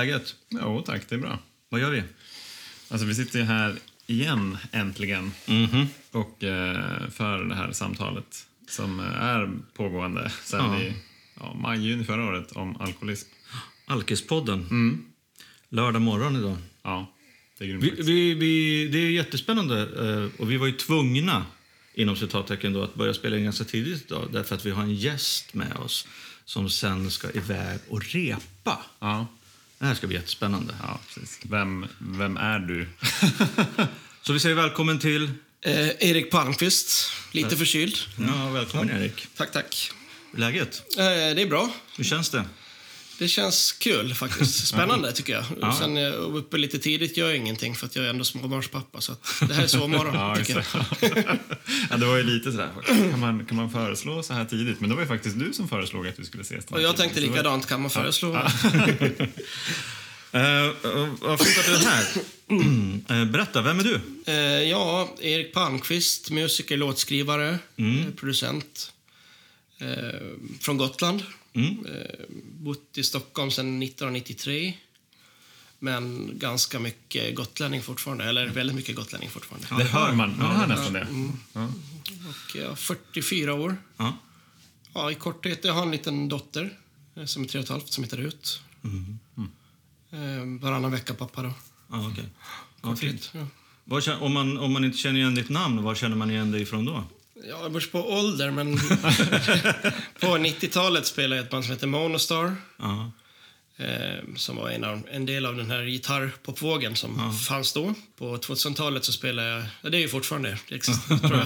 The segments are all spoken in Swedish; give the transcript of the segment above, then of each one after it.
Läget? Jo tack, det är bra. Vad gör vi? Alltså vi sitter ju här igen, äntligen, Mhm. och eh, för det här samtalet som är pågående sedan Ja. i ja, maj, juni förra året om alkoholism. Alkispodden. Mm. Lördag morgon idag. Ja, det är grymt Vi, vi, vi, det är jättespännande eh, och vi var ju tvungna inom citattecken då, att börja spela in ganska tidigt idag därför att vi har en gäst med oss som sen ska iväg och repa. Ja, Det här ska bli jättespännande. ja, precis. Vem, vem är du? Så vi säger välkommen till... Eh, Erik Palmqvist, lite förkyld. Ja, välkommen Erik. Tack, tack. Läget? Eh, det är bra. Hur känns det? Det känns kul faktiskt. Spännande tycker jag. Ja. Sen jag uppe lite tidigt gör jag ingenting för att jag är ändå småbarnspappa. Så det här är sovmorgon Ja, tycker ja, det var ju lite sådär, kan man, kan man föreslå så här tidigt? Men det var ju faktiskt du som föreslog att vi skulle ses. Och jag tänkte likadant, kan man föreslå? Eh, eh, vad fint att du är här. Eh, berätta, vem är du? Eh, ja, Erik Palmqvist, musiker, låtskrivare, Mm. eh, producent. Eh, från Gotland. Mm. Eh, bott i Stockholm sedan 1993. Men ganska mycket gotlänning fortfarande. Eller väldigt mycket gotlänning fortfarande. Det hör man, man hör nästan det. Mm. Ja. Och jag är 44 år. Ja. Ja, i korthet, jag har en liten dotter eh, som är tre och ett halvt som heter Rut. Mm. Eh, varannan vecka pappa då. Okej. Ja, fint. Ja. Om, man, om man inte känner igen ditt namn, var känner man igen dig ifrån då? Ja, det beror på ålder, men på 90-talet spelade jag ett band som heter Monostar. Ja. Eh, som var en, av, en del av den här gitarrpopvågen som fanns då. På 2000-talet så spelade jag, ja, det är ju fortfarande, det existerar, tror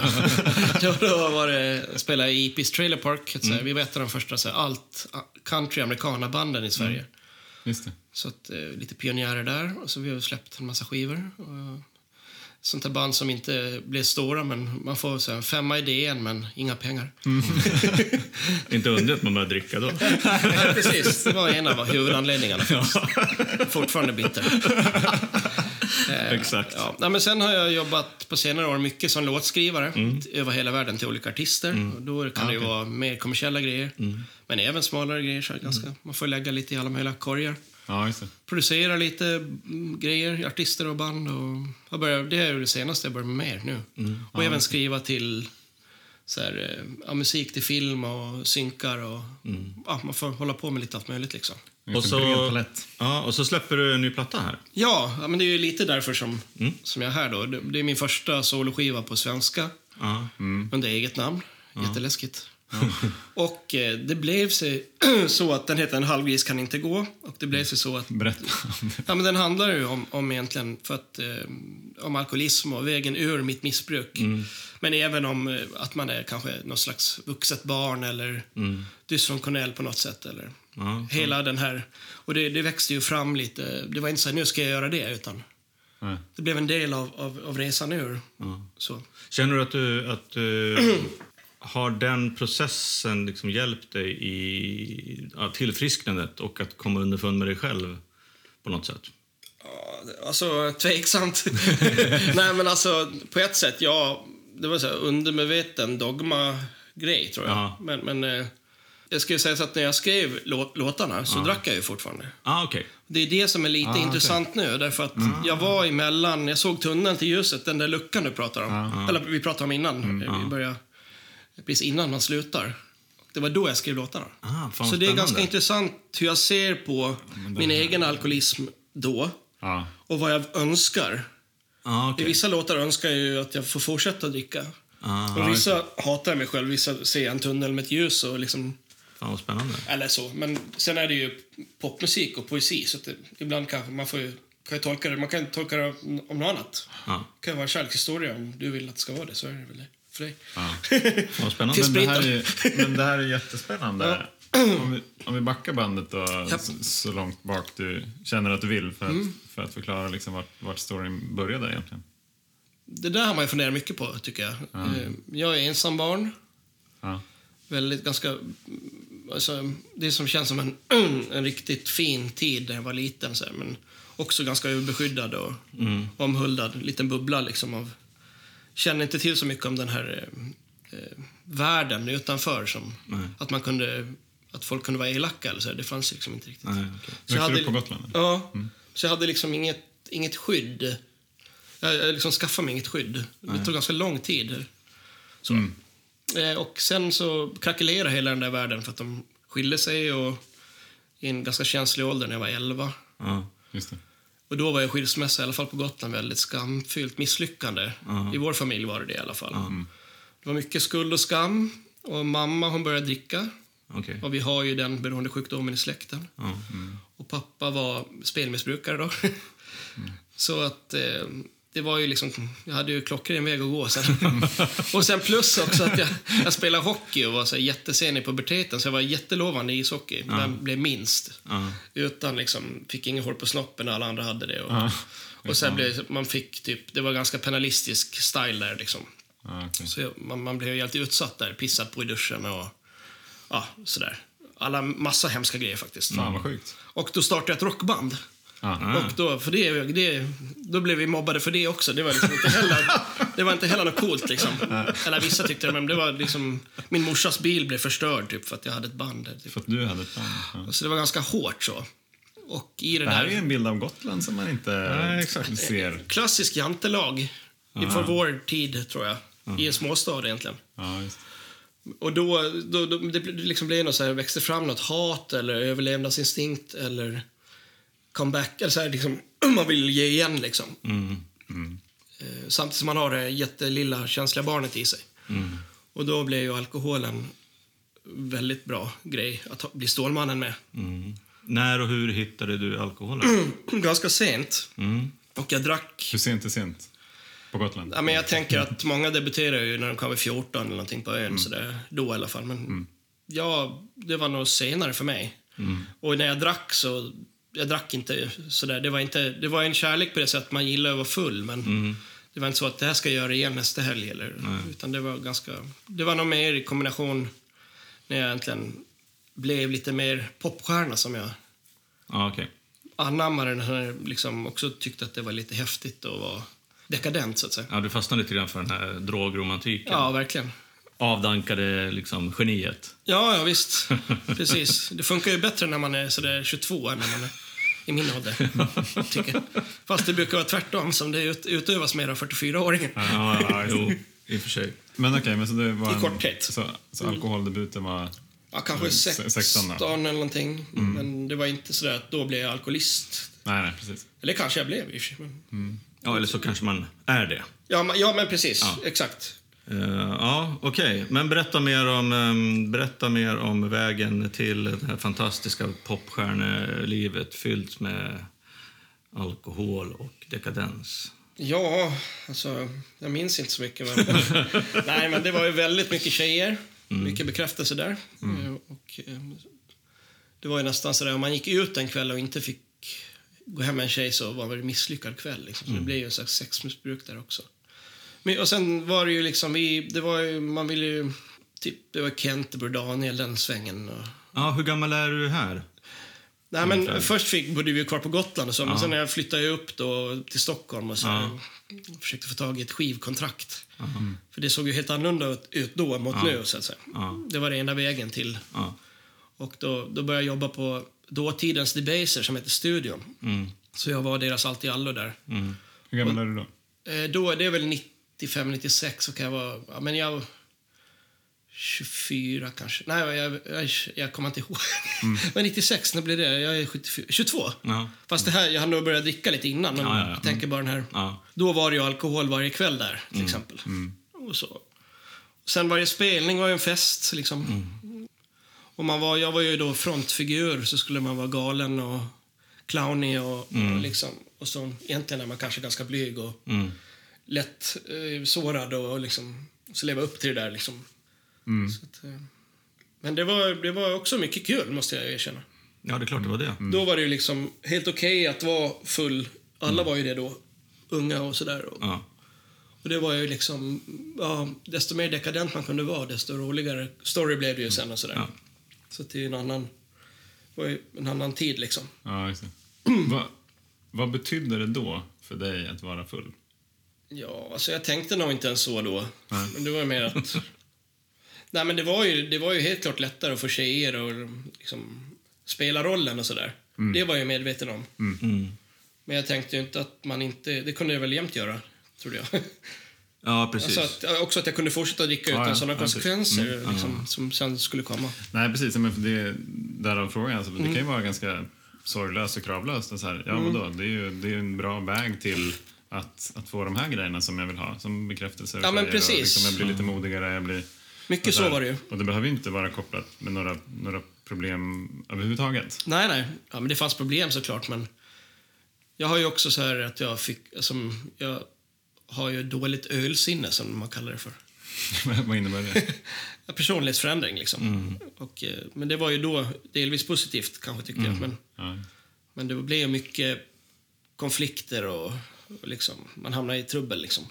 jag. då, då var det, spelade jag i EP's Trailer Park. Så här, Vi var ett av de första så här, allt country americana banden i Sverige. Det. Så att, eh, lite pionjärer där. Och så vi har släppt en massa skivor. Och sånt där band som inte blev stora, men man får så här, femma DN, men inga pengar. Inte undra att man börjar dricka då. Precis, det var en av huvudanledningarna. Fortfarande bitter. Eh, Exakt. Ja. Nej, men sen har jag jobbat på senare år mycket som låtskrivare Mm. över hela världen till olika artister. Och då kan det ju okej. vara mer kommersiella grejer, Mm. men även smalare grejer. Så det ganska, Man får lägga lite i alla möjliga korgar. Ja, just det. Producera lite mm, grejer, artister och band. Och jag börjar, det är ju det senaste jag börjar med mer nu. Mm. Och även skriva till så här, eh, ja, musik till film och synkar. Och, Mm. ja, man får hålla på med lite allt möjligt. Liksom. Och så-. Ja, och så släpper du en ny platta här. Ja, ja, men det är ju lite därför som, Mm. som jag är här. Då. Det, det är min första soloskiva på svenska Ja. under eget namn. Jätteläskigt. Och eh, det blev sig så att den heter En halvgris kan inte gå. Och det blev sig så att Berätta. Ja, men den handlar ju om, om egentligen för att, eh, om alkoholism och vägen ur mitt missbruk. Men även om eh, att man är kanske någon slags vuxet barn eller dysfunktionell på något sätt. Eller Ja. Hela den här... Och det, det växte ju fram lite. Det var inte så här, nu ska jag göra det, utan det blev en del av, av, av resan ur. Så. Känner du att du, att du har den processen liksom hjälpt dig i ja, tillfrisknandet och att komma underfund med dig själv på något sätt? Ja, Alltså, tveksamt. Nej, men alltså, på ett sätt, ja. Det var så här undermedveten dogma-grej, tror jag. Ja. Men, men eh, jag skulle säga så att när jag skrev låt, låtarna så drack jag ju fortfarande. Ah, okej. Det är det som är lite Ah, intressant nu, därför att jag var emellan, jag såg tunneln till ljuset, den där luckan du pratar om. Eller vi pratade om innan, vi började, precis innan man slutar. Det var då jag skrev låtarna. Ah, så det är ganska intressant hur jag ser på min egen alkoholism då Ja. och vad jag önskar. Ah, I okej. vissa låtar önskar jag ju att jag får fortsätta dricka. Ah, och vissa hatar jag mig själv, vissa ser en tunnel med ett ljus och liksom, fan vad spännande. eller så. Men sen är det ju popmusik och poesi, så det, ibland kanske man får ju, kan tolka det, man kan tolka det om något annat. Det kan vara en kärlekshistoria om du vill att det ska vara det, så är det väl det för dig. Ja. Spännande. Men det, här är, men det här är jättespännande. Om vi, om vi backar bandet då, Japp. så, så långt bak du känner att du vill för att, Mm. för att förklara liksom vart, vart storyn började egentligen. Det där har man ju funderat mycket på, tycker jag. Eh, Jag är ensam barn. Ja. Väldigt ganska... Alltså, det som känns som en, en riktigt fin tid när jag var liten. Så här, men också ganska överbeskyddad och omhuldad. Liten bubbla liksom av... Känner inte till så mycket om den här eh, eh, världen utanför. Som, att man kunde... att folk kunde vara elaka eller så. Det fanns liksom inte riktigt. Nej, okej. Så jag hade- upp på Gotland? Ja, så jag hade liksom inget, inget skydd. Jag, jag liksom skaffade mig inget skydd. Det tog ganska lång tid. Så. Eh, och sen så krackelerade hela den där världen för att de skilde sig och i en ganska känslig ålder när jag var 11. Ja. Just det. Och då var jag skilsmässa, i alla fall på Gotland, väldigt skamfyllt misslyckande. Ja. I vår familj var det det i alla fall. Ja. Det var mycket skuld och skam. Och mamma hon började dricka. Okej. Och vi har ju den beroendesjukdomen i släkten. Ja. Och pappa var spelmissbrukare då. Så att eh, det var ju liksom, jag hade ju klockren väg att gå sen. och sen plus också att jag, jag spelade hockey och var så jättesen i puberteten så jag var jättelovande i ishockey. Men blev minst. Ja. Utan liksom, fick ingen hår på snoppen alla andra hade det. Och, Ja. och sen blev man fick typ, det var ganska penalistisk style där liksom. Okej. Så jag, man, man blev ju alltid utsatt där, pissad på i duschen och ja, sådär. Alla, massa hemska grejer faktiskt. Fan vad sjukt. Och då startade jag ett rockband. Ja. Och då, för det, det, då blev vi mobbade för det också. Det var liksom inte heller, det var inte heller något coolt. Liksom. Eller vissa tyckte det, men det var liksom... Min morsas bil blev förstörd typ, för att jag hade ett band. Typ. För att du hade ett band. Ja. Så det var ganska hårt så. Och i det, Det här där... är ju en bild av Gotland som man inte Nej, exakt. ser. Klassisk jantelag. För vår tid, tror jag. I en småstad egentligen. Ja, just. Och då, då, då det liksom blev något så här, växte fram något hat eller överlevnadsinstinkt eller comeback. Eller så här, liksom, man vill ge igen liksom. Mm. Eh, Samtidigt som man har det jättelilla känsliga barnet i sig. Mm. Och då blev ju alkoholen väldigt bra grej att bli Stålmannen med. Mm. När och hur hittade du alkoholen? Ganska sent. Mm. Och jag drack... Hur sent är sent? På Gotland? Ja, men jag tänker att många debuterar ju när de vara 14 eller någonting på ön. Så där, då i alla fall. Men ja, det var nog senare för mig. Och när jag drack så... Jag drack inte sådär. Det var, inte, det var en kärlek på det sättet man gillar att vara full. Men det var inte så att det här ska jag göra igen nästa helg. Eller, utan det var ganska... Det var nog mer i kombination när jag egentligen blev lite mer popstjärna som jag Ja, okej. anammade den här, liksom också tyckte att det var lite häftigt och var dekadent så att säga. Ja, du fastnade lite grann för den här drogromantiken. Ja, verkligen. Avdankade liksom geniet. Ja, ja visst. Precis. Det funkar ju bättre när man är sådär 22 än när man är i min ålder. Tycker. Fast det brukar vara tvärtom, som det ut, utövas mer av 44-åringen. Ja, ja. Jo, i och för sig. Men okej, men så det var I en, korthet. Så, så alkoholdebuten var... Ja, kanske Mm, se- 16 16 då. eller någonting. Men det var inte sådär att då blev jag alkoholist. Nej, nej, precis. Eller kanske jag blev i och för sig. Men... Ja, eller så kanske man är det. Ja, men, ja, men precis. Ja. Exakt. Eh, ja, okej. Men berätta mer, om, ehm, berätta mer om vägen till det här fantastiska popstjärnelivet fyllt med alkohol och dekadens. Ja, alltså, jag minns inte så mycket. Men... Nej, men det var ju väldigt mycket tjejer. Mycket bekräftelse där. Eh, Och, eh, det var ju nästan så där, om man gick ut en kväll och inte fick gå hem med en tjej så var det en misslyckad kväll. Liksom. Så det blev ju en slags sexmissbruk där också. Men, och sen var det ju liksom, vi, det var ju, man ville ju, typ, det var Kent, Daniel, den svängen. Och, Ja, hur gammal är du här? Nej, men först fick, bodde vi kvar på Gotland och så, men sen när jag flyttade upp då till Stockholm och så Ja. försökte få tag i ett skivkontrakt. För det såg ju helt annorlunda ut då mot nu, så att säga. Ja. Det var det enda vägen till. Ja. Och då, då började jag jobba på dåtidens Debaser som heter Studion. Mm. Så jag var deras allt i allo där. Mm. Hur gammal är du då? Eh, då, det är väl 95, 96 så kan jag vara... Ja, men jag... 24 kanske. Nej, jag, jag, jag kommer inte ihåg. Men 96, när blev det? Jag är 74, 22. Ja. Fast det här, jag hann nog börjat dricka lite innan. Men Ja, ja, ja. jag tänker bara den här... Då var det ju alkohol varje kväll där, till exempel. Och så. Sen varje spelning var ju en fest, liksom. Och man var, jag var ju då frontfigur, så skulle man vara galen och clownig och, och liksom... Och så egentligen är man kanske ganska blyg och Mm. Lätt eh, sårad och liksom... Så leva upp till det där, liksom. Mm. Så att, eh, men det var, det var också mycket kul, måste jag erkänna. ja, det är klart det var det. Då var det ju liksom helt okej att vara full. Alla var ju det då. Unga och sådär. Och, Ja. och det var ju liksom... Ja, desto mer dekadent man kunde vara, desto roligare story blev det ju sen och sådär. Ja. Så det är ju en annan... var ju en annan tid liksom. Ja, just det. Va, vad betydde det då för dig att vara full? Ja, alltså jag tänkte nog inte ens så då. Men det var mer att... Nej, men det var, ju, det var ju helt klart lättare att få tjejer och liksom spela rollen och sådär. Det var jag medveten om. Men jag tänkte ju inte att man inte... Det kunde jag väl jämt göra, trodde jag. Ja, precis. Alltså att, också att jag kunde fortsätta dricka Ja, utan ja. sådana Ja, konsekvenser liksom, som sen skulle komma. Nej, precis. Men för det, därav frågan. Alltså, Det kan ju vara ganska sorglöst och kravlöst. Och så här, ja, vadå? Det är ju det är ju en bra väg till att, att få de här grejerna som jag vill ha. Som bekräftelse. Ja, men Och precis. liksom, jag blir lite modigare. Jag blir, Mycket och så var det ju. Och det behöver ju inte vara kopplat med några, några problem överhuvudtaget. Nej, nej. Ja, men det fanns problem såklart, men jag har ju också så här att jag fick, som jag har ju dåligt ölsinne som man kallar det för. Vad innebär det? Personlighetsförändring liksom. Och, eh, men det var ju då delvis positivt kanske tyckte jag. Men, Ja. men det blev mycket konflikter och, och liksom, man hamnade i trubbel liksom.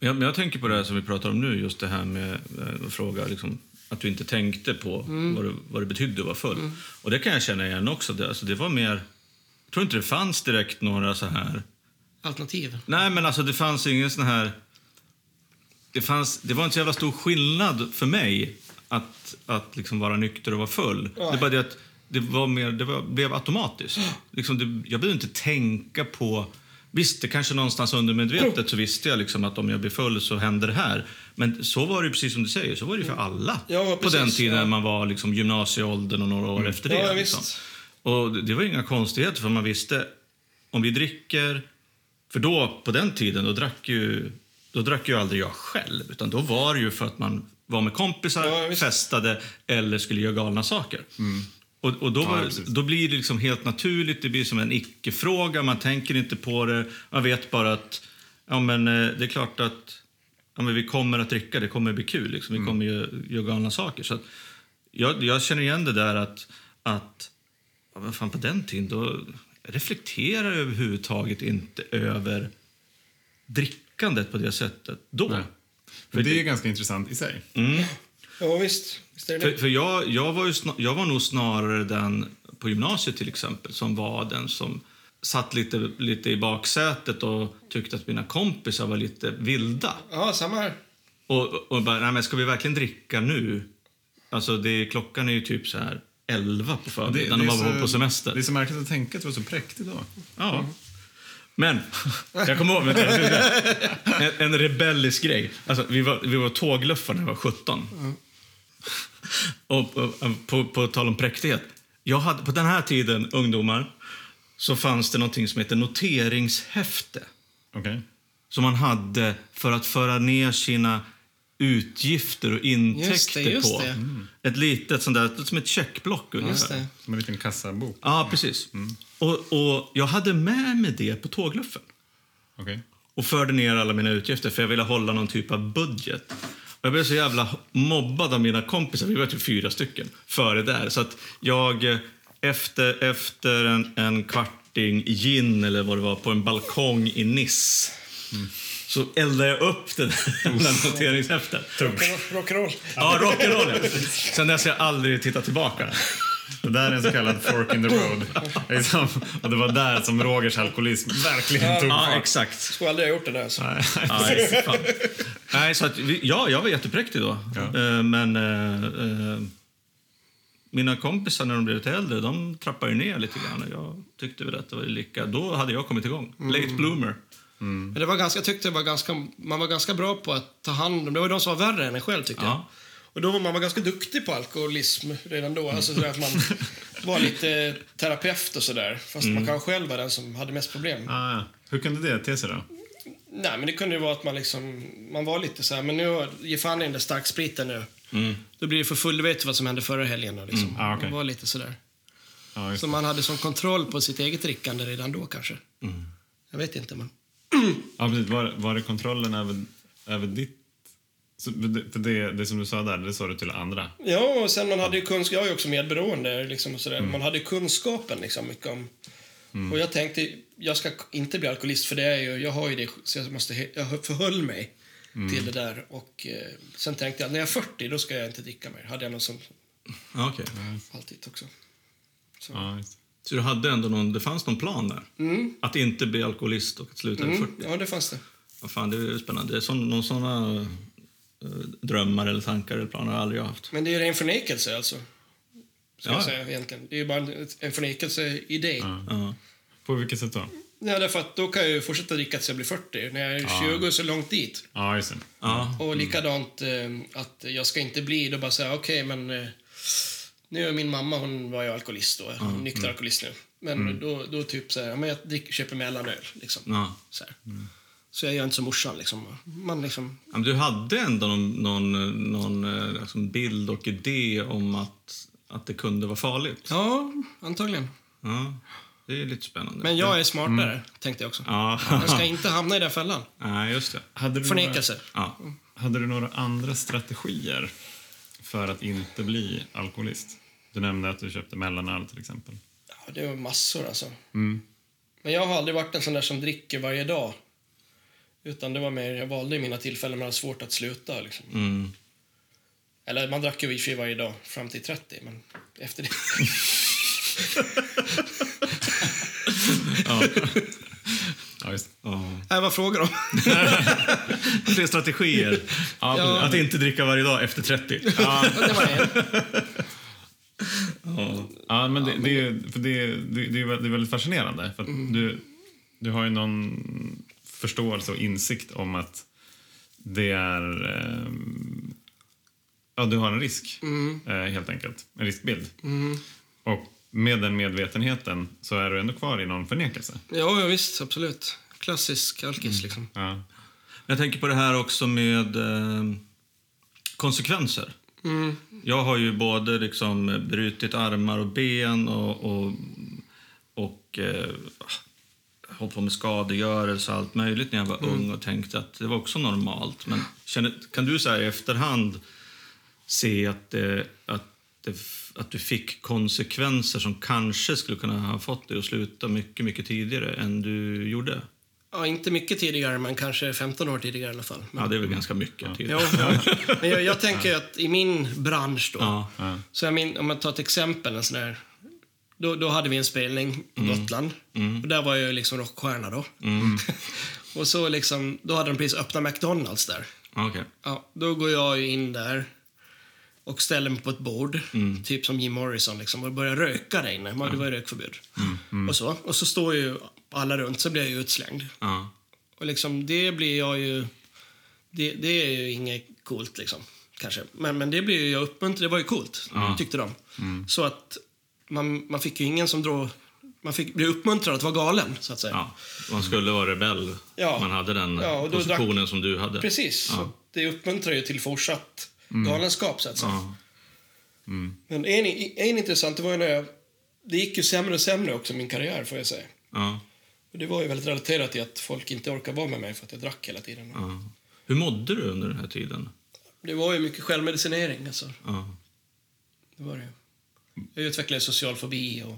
Ja, men jag tänker på det här som vi pratar om nu, just det här med eh, att fråga liksom, att du inte tänkte på vad, det, vad det betydde att vara full. Och det kan jag känna igen också. Det, alltså, det var mer... Jag tror inte det fanns direkt några så här... Alternativ. Nej, men alltså det fanns ingen sån här... Det, fanns, det var inte så jävla stor skillnad för mig att, att liksom vara nykter och vara full. Det är bara det att det, var mer, det var, blev automatiskt. Liksom det, jag behövde inte tänka på... Visst, kanske någonstans undermedvetet så visste jag liksom att om jag blir full så händer det här. Men så var det precis som du säger, så var det för alla. Ja, på precis, den tiden ja. man var liksom gymnasieåldern och några år efter det. Ja, liksom. Och det var inga konstigheter för man visste om vi dricker, för då på den tiden då drack ju, då drack ju aldrig jag själv utan då var det ju för att man var med kompisar, Ja, festade eller skulle göra galna saker. Och, och då, Ja, var, då blir det liksom helt naturligt, det blir som en icke-fråga, man tänker inte på det, man vet bara att ja, men, eh, det är klart att ja, men vi kommer att dricka, det kommer att bli kul, liksom. vi kommer ju göra galna saker. Så att, jag, jag känner igen det där att, att ja, men fan, på den tiden då reflekterar jag överhuvudtaget inte över drickandet på det sättet då. Nej. Men det är ganska intressant i sig. Ja, visst. För, för jag, jag, var ju sna, jag var nog snarare den på gymnasiet till exempel som var den som satt lite, lite i baksätet och tyckte att mina kompisar var lite vilda. Ja, samma här. Och, och bara, nej men ska vi verkligen dricka nu? Alltså det, klockan är ju typ så här 11 på förmiddagen när man var på semester. det är så märkligt att tänka att det var så präktigt då. Ja. Men, jag kommer ihåg vänta, en, en rebellisk grej. Alltså, vi, var, vi var tågluffar när jag var 17. Och, och, på, på tal om präktighet. Jag hade, på den här tiden, ungdomar, så fanns det någonting som heter noteringshäfte. Okej. Som man hade för att föra ner sina utgifter och intäkter Just det, just på. det. Ett litet sånt där, som ett checkblock ungefär. Just det. Som en liten kassabok. Ja, precis. Och, och jag hade med mig det på tågluffen Okej. och förde ner alla mina utgifter för jag ville hålla någon typ av budget. Jag blev så jävla mobbad av mina kompisar, vi var typ fyra stycken, före där. Så att jag eh, efter, efter en, en kvarting gin eller vad det var på en balkong i Nice så eldade jag upp den där noteringshäftet. Rock'n'roll. Ja, rock'n'roll. ja. Sen dess har jag aldrig tittat tillbaka. Det där är en så kallad fork in the road. Liksom. Och det var där som Rogers alkoholism verkligen tog Ja, fart. exakt. Skulle aldrig ha gjort det där. Så. Nej. Nej, så att vi, ja, jag var jättepräktig då. Ja. Eh, men eh, eh, mina kompisar när de blev lite äldre, de trappade ju ner lite grann. Jag tyckte väl att det var lika. Då hade jag kommit igång. Late bloomer. Men det var ganska, jag tyckte det var ganska, man var ganska bra på att ta hand om... Det var de som var värre än en själv, tyckte jag. Och då var man var ganska duktig på alkoholism redan då. Alltså sådär att man var lite terapeut och sådär. Fast man kanske själv var den som hade mest problem. Ah, ja. Hur kunde det te sig då? Nej, men det kunde ju vara att man liksom... Man var lite så här, men nu ge fan i den där starkspriten nu. Då blir det för full. Du vet vad som hände förra helgen. Och liksom. Ah, okej. Man var lite sådär. Just Så man hade som kontroll på sitt eget drickande redan då kanske. Jag vet inte, men... Ja, precis. Var, var det kontrollen över, över ditt... Så, för det, det, som du sa där, det sa du till andra? Ja, och sen man hade ju kunskap. Jag är ju också medberoende. Liksom, och sådär. Man hade kunskapen liksom, mycket om... Och jag tänkte, jag ska inte bli alkoholist för det är ju, jag har ju det, så jag måste, jag förhöll mig till det där. Och eh, sen tänkte jag, när jag är 40, då ska jag inte dricka mer. Hade jag någon som Ja, okej. alltid också. Så. Ja, just. Så du hade ändå någon, det fanns någon plan där? Att inte bli alkoholist och att sluta vid 40? Mm, ja, det fanns det. Vad fan, det är ju spännande. Det är sån, någon såna drömmar eller tankar eller planer. har aldrig haft. Men det är ren förnekelse alltså. Ska Ja. jag säga egentligen. Det är ju bara en, en förnekelse-idé. Ja. Ja. På vilket sätt då? därför att då kan jag ju fortsätta dricka tills jag blir 40. När jag är 20 så långt dit. Ja, just det. Ja. Och likadant eh, att jag ska inte bli då bara säga okej men eh, nu är min mamma hon var ju alkoholist då, mm. nykter alkoholist nu. Men då, då typ så här, ja, men jag dricker, köper mellanöl liksom. Ja. Så, här. Så jag gör inte som morsan liksom. Man liksom, Ja, men du hade ändå någon, någon, någon eh, liksom bild och idé om att, att det kunde vara farligt. ja, antagligen. Ja, det är lite spännande. Men jag är smartare, tänkte jag också. Ja, Jag ska inte hamna i den fällan. Nej, just det. Hade du, Förnekelse. Ja. några, hade du några andra strategier för att inte bli alkoholist? Du nämnde att du köpte mellanöl till exempel. Ja, det var massor alltså. Mm. Men jag har aldrig varit en sån där som dricker varje dag. Utan det var mer, jag valde i mina tillfällen när det var svårt att sluta. Liksom. Mm. Eller man drack ju i och för sig varje dag fram till 30, men efter det... Ja, just. Ja. Nej, vad frågar om? Tre strategier. Ja. Att inte dricka varje dag efter 30. Ja, det var en. ja, men det, det, är för det, det, det, är vä- det är väldigt fascinerande. För att du, du har ju någon förståelse och insikt om att det är... Eh, ja, du har en risk, eh, helt enkelt. En riskbild. Och med den medvetenheten så är du ändå kvar i någon förnekelse. Ja, ja, visst, absolut. Klassisk alkis, liksom. Ja. Jag tänker på det här också med eh, konsekvenser. Jag har ju både liksom brutit armar och ben och, och, och eh, hållit på med skadegörelse och allt möjligt när jag var ung och tänkte att det var också normalt. Men känner, kan du säga i efterhand se att, det, att, det, att du fick konsekvenser som kanske skulle kunna ha fått dig att sluta mycket, mycket tidigare än du gjorde? Ja, inte mycket tidigare, men kanske 15 år tidigare i alla fall. Men, Ja, det är väl ganska mycket. ja, tidigare. ja. Men jag, jag tänker att i min bransch då. Ja. så jag min, om man tar ett exempel, en sån där, då, då hade vi en spelning på Gotland. Och där var jag liksom rockstjärna då. och så liksom, då hade de precis öppnat McDonalds där. Okej. Ja, då går jag in där och ställer mig på ett bord, typ som Jim Morrison, liksom, och börjar röka där inne. Det var ju rökförbud. Och, så. och så står ju alla runt, så blir jag ju utslängd. Och liksom, det blir jag ju... Det, det är ju inget coolt, liksom. Kanske. Men, men det blir ju jag uppmuntrad. Det var ju coolt, tyckte de. Så att man, man fick ju ingen som drog... Man fick bli uppmuntrad att vara galen, så att säga. Ja, man skulle vara rebell. Ja. Man hade den Ja, och då positionen som du hade. Precis. Så det uppmuntrar ju till fortsatt galenskap, så att säga. Ja. Men en, en intressant, det var ju när jag... Det gick ju sämre och sämre också, min karriär, får jag säga. Ja. Och det var ju väldigt relaterat till att folk inte orkade vara med mig för att jag drack hela tiden. Ja. Hur mådde du under den här tiden? Det var ju mycket självmedicinering, alltså. Ja. Det var det. Jag utvecklade social fobi och,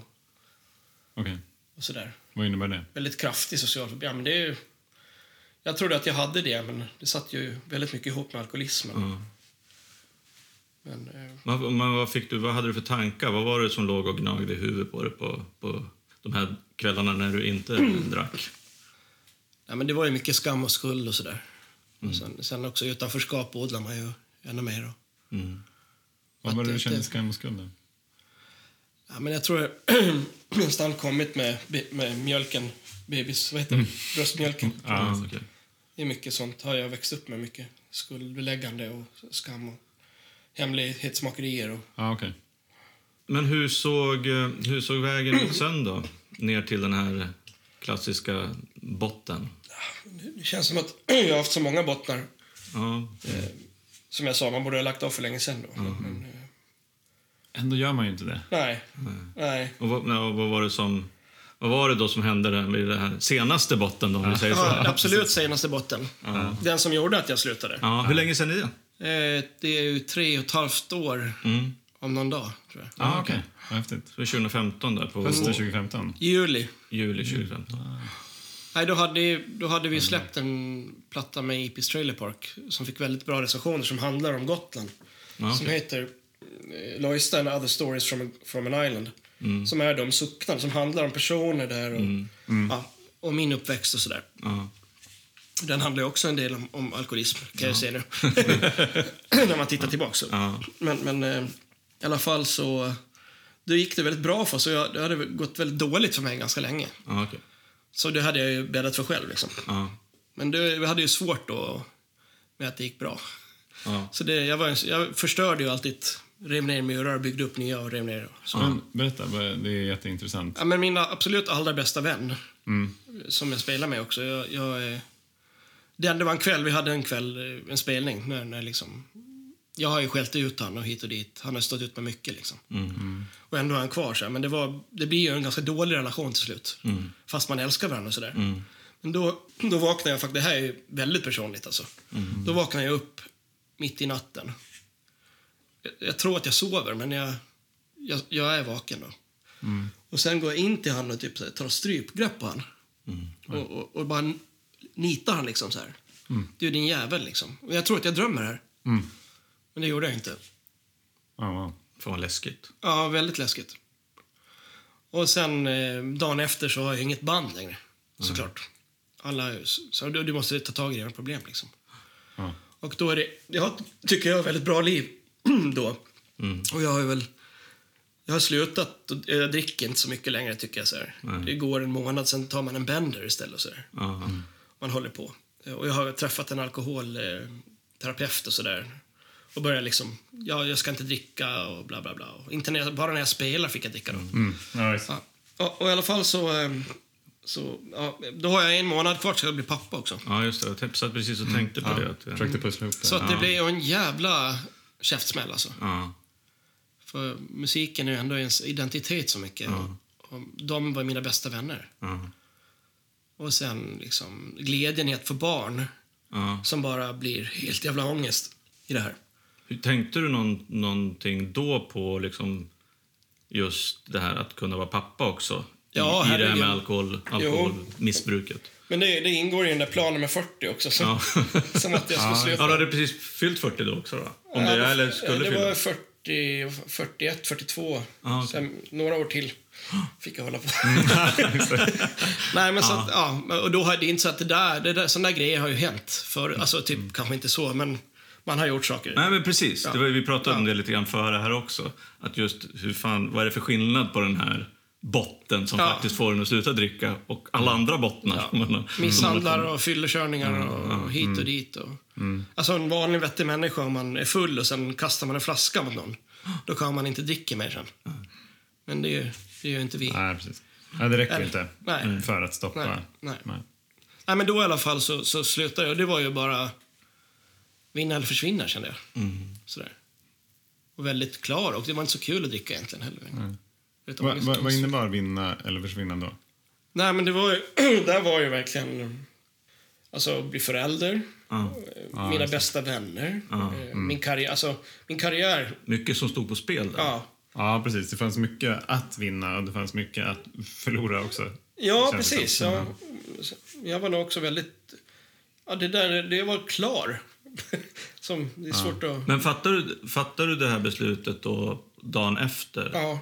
Okej, och sådär. vad innebär det? Väldigt kraftig social fobi. Ja, men det är ju, jag trodde att jag hade det, men det satt ju väldigt mycket ihop med alkoholismen. Ja. Men, eh, Vad, men vad, fick du, vad hade du för tankar? Vad var det som låg och gnagde i huvudet på dig på, på de här kvällarna när du inte drack? ja, men det var ju mycket skam och skuld och sådär. Och sen, sen också utanförskap odlar man ju ännu mer. Mm. Vad var det du kände skam och skuld? Ja, men jag tror nästan kommit med, med mjölken, bebis, vad heter det? Bröstmjölken. Ja, okej. Det är mycket sånt har jag växt upp med. Mycket skuldbeläggande och skam och hemlighetsmakerier. Och, Ja, okej. Men hur såg, eh, hur såg vägen ut sen då? Ner till den här klassiska botten? det känns som att jag har haft så många bottnar. Ja. Som jag sa, man borde ha lagt av för länge sedan. Då. Men, eh, Ändå gör man ju inte det. nej, nej. Och vad, ja, vad var det som... Vad var det då som hände där med det här senaste botten då, om vi säger så? Ja, absolut senaste botten. Den som gjorde att jag slutade. Ja, hur länge sedan är det? Eh, det är ju tre och ett halvt år Mm. om någon dag, tror jag. Ja, okej. Vad häftigt. Så 2015 där på Hösten 2015. Juli. juli 2015. Nej, då hade, då hade vi släppt en platta med Ipis Trailer Park som fick väldigt bra recensioner som handlar om Gotland. Ja, Som okej. heter eh, Loista and other stories from, from an island. Som är de suckna, som handlar om personer där och, Ja, och min uppväxt och sådär. Ja. Den handlar ju också en del om, om alkoholism, kan jag säga nu. När man tittar tillbaka. Så. Ja. Men, men eh, i alla fall så... Då gick det väldigt bra för oss. jag- Det hade gått väldigt dåligt för mig ganska länge. Okej. Så det hade jag ju bäddat för själv. Liksom. Men det, vi hade ju svårt då med att det gick bra. Så det, jag, var, jag förstörde ju alltid. Rev ner murar, byggde upp nya och rev ner. Så. Men, berätta, det är jätteintressant. Ja, men min absolut allra bästa vän, Mm. som jag spelar med också. Jag, jag, det, det var en kväll, vi hade en kväll, eh, en spelning. När, när liksom, jag har ju skällt ut honom och hit och dit. Han har stått ut med mycket. Liksom. Och ändå är han kvar. Så här. Men det, var, det blir ju en ganska dålig relation till slut. Fast man älskar varandra och sådär. Men då, då vaknade jag det här är väldigt personligt alltså. Då vaknade jag upp mitt i natten. Jag, jag tror att jag sover, men jag, jag, jag är vaken då. Och sen går jag in till han och typ här, tar strypgrepp på han. Och, och, och bara nitar han liksom så här. Du är din jävel liksom. Och jag tror att jag drömmer här. Mm. Men det gjorde jag inte. Ja. Fan vad läskigt. Ja, väldigt läskigt. Och sen eh, dagen efter så har jag inget band längre. Såklart. Alla, så du, du måste ta tag i dina problem liksom. Och då är det, jag tycker jag ett väldigt bra liv då. Och jag har ju väl, jag har slutat, jag dricker inte så mycket längre tycker jag så här. Det går en månad, sen tar man en bender istället och så. Ja. Man håller på. Och jag har träffat en alkoholterapeut och sådär. Och börjar liksom, ja, jag ska inte dricka och bla bla bla. Och inte när jag, bara när jag spelar fick jag dricka då. Mm. Visst. Ja. Och, och i alla fall så, eh, så ja, då har jag en månad kvar tills jag blir pappa också. ja, just det. Jag satt precis och tänkte på det. Att, Försökte pussla ihop det. Så att det blir ju en jävla käftsmäll alltså. ja. För musiken är ju ändå ens identitet så mycket. Och, och de var mina bästa vänner. Ja. Och sen liksom glädjen i att få barn Ja. som bara blir helt jävla ångest i det här. Hur Tänkte du någon, någonting då på liksom just det här att kunna vara pappa också? Ja, I, I det här med alkohol, alkoholmissbruket? Men det, det ingår i den där planen med 40 också. Som, som att jag skulle sluta. ja, du hade precis fyllt 40 då också då? Om det, Ja, eller skulle det fylla? var 40, 41, 42. Ja, okej. Sen några år till fick jag hålla på. Nej, men så att, ja. Och då har det inte så att det där, det där, sådana där grejer har ju hänt för, alltså typ kanske inte så, men man har gjort saker. Nej, men precis. Ja. Det var, vi pratade om Ja. det lite grann före här också. Att just hur fan, vad är det för skillnad på den här botten som Ja. faktiskt får en att sluta dricka och alla andra bottnar? Ja. Misshandlar och fyllekörningar och hit och dit. Och, Alltså en vanlig vettig människa, om man är full och sen kastar man en flaska mot någon, då kan man inte dricka mer sen. Men det, är ju- det gör inte vi. Nej, precis. Nej, det räcker Eller- inte nej. för att stoppa. Nej, nej. Nej. Nej, men då i alla fall så, så slutade jag. Det var ju bara vinna eller försvinna, kände jag. Sådär. Och väldigt klar. Och det var inte så kul att dricka egentligen heller. Vet du, Va, va, vad innebar vinna eller försvinna då? Nej, men det var ju, där var ju verkligen... Alltså, bli förälder. Ja. mina bästa vänner. Ja, eh, Min, karriär, alltså, min karriär. Mycket som stod på spel där. Ja, Ja, precis. Det fanns mycket att vinna och det fanns mycket att förlora också. ja precis. Ja. Jag var nog också väldigt... Ja, det där, det var klar. Som, det är svårt att... Men fattar du, fattar du det här beslutet då dagen efter? Ja.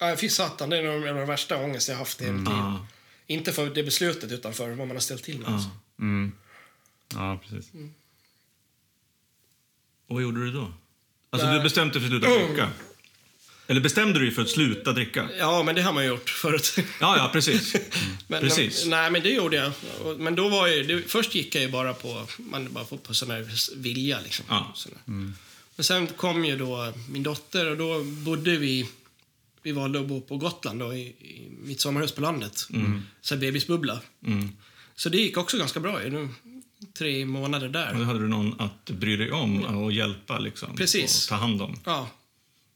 Ja, fy satan, det är en av de värsta ångest jag haft i hela tiden. Ja. Inte för det beslutet, utan för vad man har ställt till med. Alltså. Mm. Ja, precis. Och vad gjorde du då? Alltså Nej. du bestämde dig för att sluta dricka? Eller bestämde du dig för att sluta dricka? Ja, men det har man gjort förut. Ja, ja, precis. Men, Precis. Nej, men det gjorde jag. Men då var ju, det, först gick jag ju bara på, man, bara på, på sån här vilja. Liksom. Ja. Sån. Men sen kom ju då min dotter och då bodde vi, vi valde att bo på Gotland då, i, i mitt sommarhus på landet. Så här bebisbubbla. Mm. Så det gick också ganska bra. Nu, tre månader Och där. då hade du någon att bry dig om och hjälpa liksom. Precis. Och ta hand om. Ja.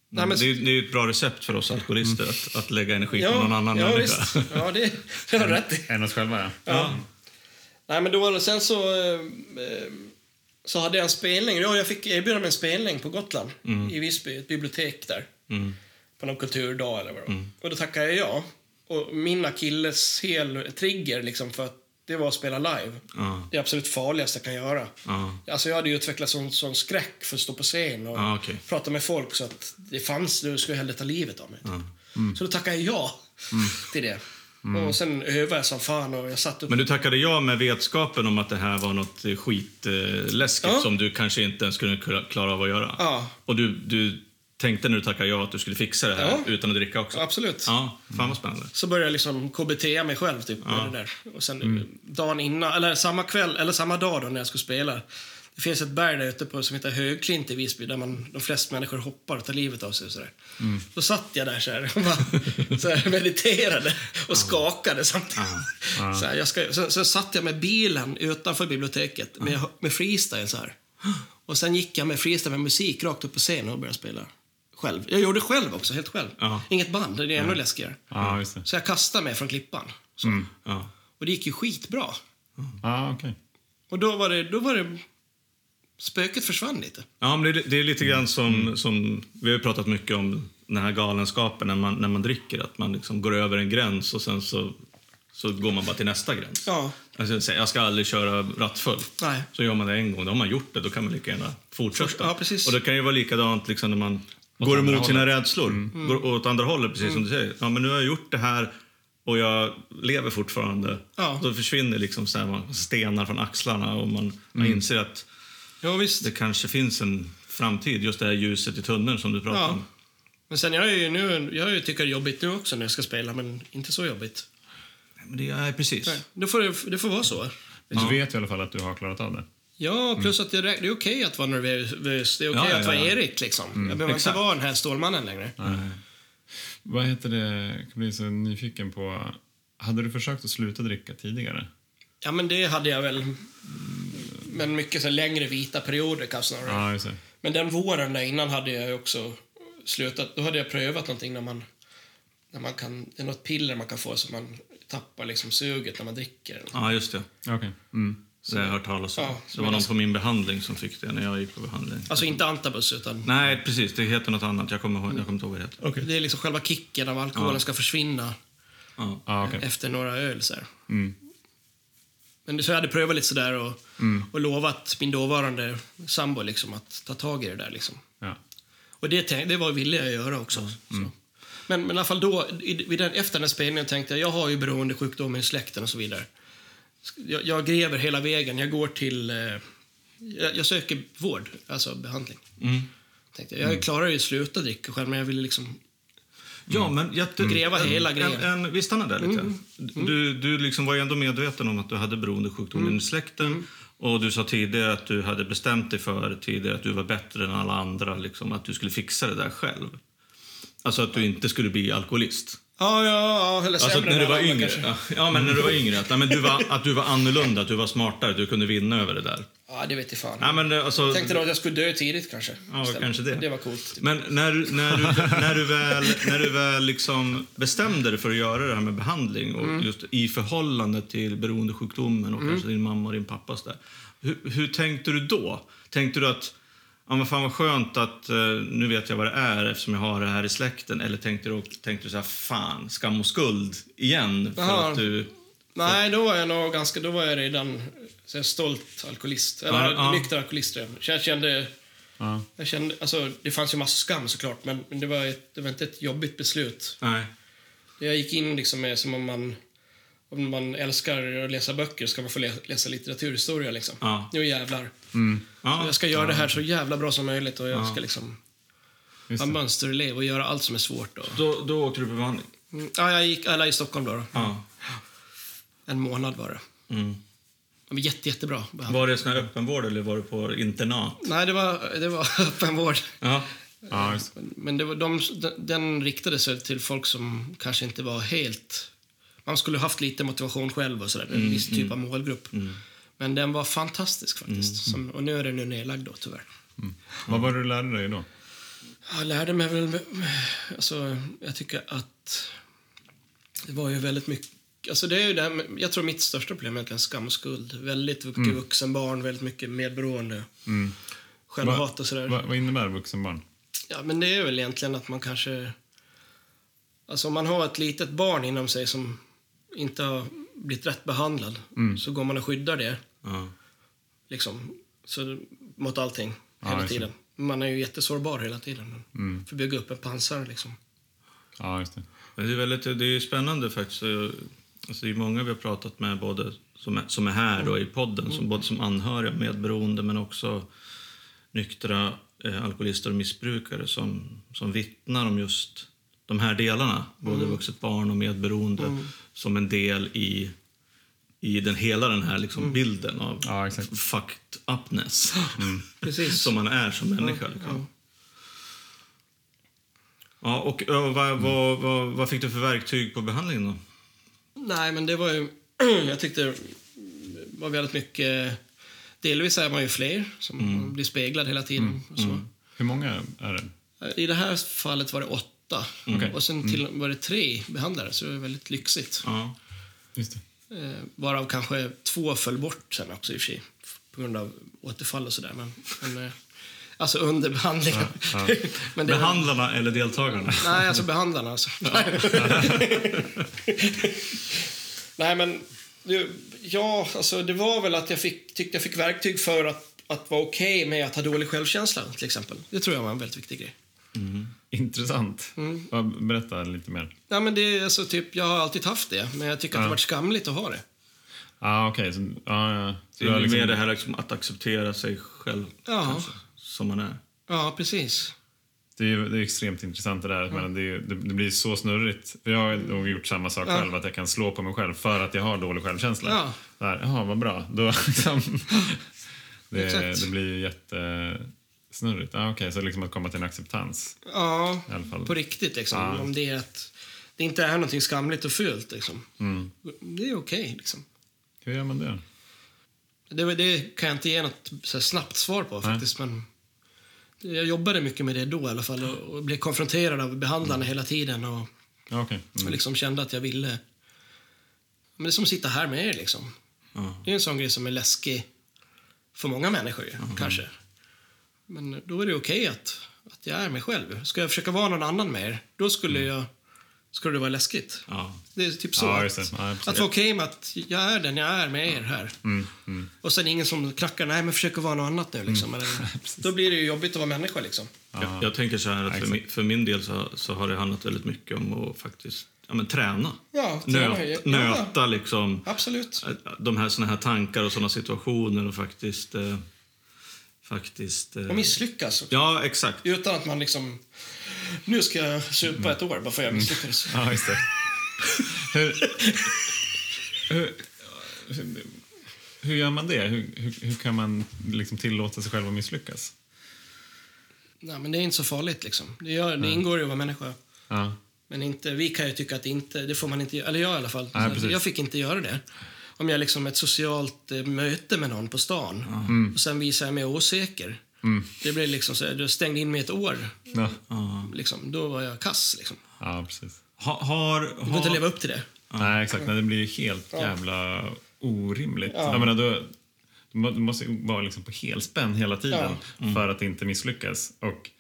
Nej, men, det, är, det är ett bra recept för oss alkoholister att, att lägga energi på ja, någon annan ja, människa. visst. Ja, det, det har du rätt i. Än oss själva, ja. Ja. Nej, men då sen så, eh, så hade jag en spelning. Ja, jag fick erbjuda mig en spelning på Gotland, i Visby, ett bibliotek där. Mm. På någon kulturdag eller vad var. Och då tackade jag ja. Och min akilles hel trigger liksom för att det var att spela live. Ja, Det är absolut farligaste jag kan göra. ja, Alltså jag hade ju utvecklat sån, sån skräck för att stå på scen och ja, okej. prata med folk så att det fanns, du skulle hellre ta livet av mig. typ. Ja. Så då tackade jag ja till det. Och sen övade jag som fan och jag satt upp... Men du tackade ja med vetskapen om att det här var något skitläskigt Ja. som du kanske inte ens skulle kunna klara av att göra? Ja. Och du, du tänkte när du tackade ja att du skulle fixa det här Ja. utan att dricka också? Absolut. Ja, fan vad spännande. Så började jag liksom KBT mig själv typ med det där. Och sen dagen innan, eller samma kväll, eller samma dag då när jag skulle spela. Det finns ett berg där ute på som heter Högklint i Visby där man, de flesta människor hoppar och tar livet av sig och sådär. Då satt jag där så här, och bara, så här mediterade och skakade samtidigt. Så, här, jag ska, så, så satt jag med bilen utanför biblioteket med, med freestyle så här. Och sen gick jag med freestyle med musik rakt upp på scenen och började spela. Själv. Jag gjorde själv också, helt själv. Ja. Inget band, det är ännu läskigare. Ja, just det. Så jag kastade mig från klippan. Ja. Och det gick ju skitbra. Ja, okej. Och då var det... Då var det spöket försvann lite. Ja, men det, är- det är lite grann som, som... Vi har pratat mycket om den här galenskapen när man, när man dricker. Att man liksom går över en gräns och sen så, så går man bara till nästa gräns. Ja. Alltså, jag ska aldrig köra rattfull. Nej. Så gör man det en gång, då har man gjort det. Då kan man lika gärna fortsätta. Ja, precis. Och det kan ju vara likadant liksom, när man går emot sina hållet. rädslor. Mm. Går åt andra hållet, precis som du säger. Ja, men nu har jag gjort det här och jag lever fortfarande. Ja. Då försvinner liksom så här, stenar från axlarna och man, man Mm. inser att Ja, visst. det kanske finns en framtid. Just det här ljuset i tunneln som du pratar Ja. om. Men sen jag är ju nu, jag tycker det är jobbigt nu också när jag ska spela, men inte så jobbigt. Nej, Men det är precis. Nej, det, får, det- får vara så. Du vet i alla fall att du har klarat av det. Ja, plus att det, är okej att vara nervös. Det är okej Ja, ja, att vara ja. Erik, liksom. jag behöver exakt. inte vara den här Stålmannen längre. Vad heter det? Jag kan bli så nyfiken på... Hade du försökt att sluta dricka tidigare? Ja, men det hade jag väl. Men mycket så längre vita perioder kanske snarare. Ja, just det. Men den våren där innan hade jag också slutat. Då hade jag prövat någonting när man, när man kan, det är något piller man kan få så man tappar liksom suget när man dricker. Ja, just det. Okej. Mm. Har jag hört talas om. Ja, det var någon på min behandling som fick det när jag gick på behandling. Alltså inte antabus utan Nej, precis. Det heter något annat. Jag kommer, ihåg, jag kommer inte ihåg vad det heter. det är liksom själva kicken av alkoholen Ja. ska försvinna Ja. Ja, okej. efter några öl. Så här. Mm. Men så jag hade prövat lite sådär och, och lovat min dåvarande sambo liksom att ta tag i det där. Liksom. Ja. Och det, det var villig jag att göra också. Så. Men, men i alla fall då, i, vid den, efter den spelningen tänkte jag, jag har ju beroendesjukdom i släkten och så vidare. Jag, jag gräver hela vägen, jag går till... Eh, jag, jag söker vård, alltså behandling. Mm. Tänkte jag, jag klarar ju att sluta dricka själv, men jag ville liksom... Ja, men jätte... Gräva en, hela en, grejen. en, vi stannar där lite. Mm. Du, du liksom var ju ändå medveten om att du hade beroendesjukdom Mm. i släkten. Och du sa tidigare att du hade bestämt dig för tidigare att du var bättre än alla andra. Liksom, att du skulle fixa det där själv. Alltså att du inte skulle bli alkoholist. Ja, ja, ja eller Alltså när du var alla yngre. Ja, ja, men när du var yngre. Att, nej, men du var, att du var annorlunda, att du var smartare, att du kunde vinna över det där. Ja, det vet jag fan. Ja, men, alltså, Jag tänkte då att jag skulle dö tidigt kanske. Ja, istället. kanske det. Det var coolt. Men när, när, du, när du väl, när du väl liksom bestämde dig för att göra det här med behandling och Mm. just i förhållande till beroendesjukdomen och kanske din mamma och din pappa och så där. Hur, hur tänkte du då? Tänkte du att ja, men fan vad skönt att eh, nu vet jag vad det är eftersom jag har det här i släkten? Eller tänkte du, tänkte du så här, fan, skam och skuld igen? För Jaha. att du... Nej, då var jag nog ganska... Då var jag redan så här, stolt alkoholist. Eller Ja, ja. nykter alkoholist. redan. Så jag kände... Ja. Jag kände alltså, det fanns ju massa skam såklart, men, men det, var ett, det var inte ett jobbigt beslut. Nej. Jag gick in liksom med som om man... Om man älskar att läsa böcker ska man få lä- läsa litteraturhistoria. Liksom. Ja. Nu jävlar. Ja. Jag ska göra det här så jävla bra som möjligt och jag ska liksom vara mönsterelev och göra allt som är svårt. Och, Då, då åkte du på behandling? Mm, ja, jag gick alla i Stockholm då. då. Ja. En månad var det. Mm. Var jätte, jättebra. behandling. Var det sån här öppenvård eller var du på internat? Nej, det var, det var öppenvård. Ja. Ja. Men det var de, den riktade sig till folk som kanske inte var helt... Man skulle haft lite motivation själv och sådär. En viss typ av målgrupp. Men den var fantastisk faktiskt. Som, och nu är den nu nedlagd då, tyvärr. Vad var det du lärde dig då? Jag lärde mig väl... Alltså, jag tycker att det var ju väldigt mycket... Alltså det är ju med, jag tror mitt största problem är egentligen skam och skuld. Väldigt mycket vuxenbarn, väldigt mycket medberoende. Självhat och sådär. Vad, vad innebär vuxenbarn? Ja, men det är väl egentligen att man kanske... Alltså om man har ett litet barn inom sig som inte har blivit rätt behandlad så går man och skyddar det Ja. liksom, så, mot allting Ja, hela det. tiden. Man är ju jättesårbar hela tiden. Mm. Får bygga upp en pansar liksom. Ja, just det. Det är, väldigt, det är spännande faktiskt. Alltså det är många vi har pratat med både som är, som är här då i podden, som, både som anhöriga, medberoende men också nyktra eh, alkoholister och missbrukare som, som vittnar om just de här delarna, både vuxet barn och medberoende, som en del i, i den, hela den här liksom bilden av Ja, fucked upness Precis. som man är som människa. Liksom. Ja, och ö, vad, vad, vad, vad fick du för verktyg på behandlingen då? Nej, men det var ju... jag tyckte det var väldigt mycket... Delvis är man ju fler som Mm. blir speglad hela tiden. Och så. Hur många är det? I det här fallet var det åtta. Okej. Och sen till, var det tre behandlare, så det var väldigt lyxigt. Ja. Just det. Eh, varav kanske två föll bort sen också i och för sig. På grund av återfall och sådär. Men, men, eh, alltså under behandlingen. men det var- Behandlarna eller deltagarna? Nej, alltså behandlarna alltså. Nej, men det, ja, alltså det var väl att jag fick, tyckte jag fick verktyg för att, att vara okej med att ha dålig självkänsla, till exempel. Det tror jag var en väldigt viktig grej. Intressant. Mm. Ja, Berätta lite mer. Ja, men det är alltså typ, jag har alltid haft det, men jag tycker att det Ja. har varit skamligt att ha det. Ah, okej. Så, ja, ja. Så Det är liksom, mer det här liksom att acceptera sig själv Ja. kanske, som man är. Ja, precis. det, är, det är extremt intressant det där. Men det, är- det, det blir så snurrigt. Jag har nog gjort samma sak Ja. själv, att jag kan slå på mig själv för att jag har dålig självkänsla. Ja. Här, Jaha, vad bra. Då, liksom, det, det blir ju jättesnurrigt. Ah, okej, så liksom att komma till en acceptans Ja, på riktigt liksom. Ja. Om det är att det inte är någonting skamligt och fult liksom. Mm. Det är okej liksom. Hur gör man det? Det, det kan jag inte ge något så snabbt svar på faktiskt. Men jag jobbade mycket med det då i alla fall och, blev konfronterad av behandlarna hela tiden och, Ja, okej. och Mm. liksom kände att jag ville... Men det är som att sitta här med er liksom. Det är en sån grej som är läskig för många människor kanske. Men då är det okej att, att jag är mig själv. Ska jag försöka vara någon annan med er, då skulle jag... Skulle det vara läskigt. Ja. Det är typ så. Ja, att, det. Ja, att vara okej med att jag är den jag är med er här. Mm, mm. Och sen ingen som knackar, nej men försök att vara något annat nu liksom. Eller, då blir det ju jobbigt att vara människa liksom. Jag, jag tänker så här att för, min, för min del så, så har det handlat väldigt mycket om att faktiskt ja, men träna. Ja, träna, Nöt, ja. Nöta liksom Absolut. de här, såna här tankar och såna situationer och faktiskt... Eh, faktiskt eh, Och misslyckas också. Ja, exakt. Utan att man liksom, nu ska jag supa ett år bara för att jag misslyckades. Ja, just det. hur, hur, hur, hur gör man det? Hur, hur, hur kan man liksom tillåta sig själv att misslyckas? Nej, men det är inte så farligt liksom. Det, gör, det ingår ju att vara människa. Ja. Men inte, vi kan ju tycka att det inte, det får man inte. Eller jag i alla fall. Nej, jag fick inte göra det. Om jag liksom ett socialt eh, möte med någon på stan och sen visar jag mig osäker. Det blev liksom så du stängde in mig ett år. Ja. Liksom, då var jag kass liksom. ja, precis. Ha, har, Du får inte har, leva upp till det. Nej, exakt. Nej, det blir helt jävla orimligt. Ja. Jag menar, då, du du måste vara liksom på helspänn hela tiden för att inte misslyckas. Och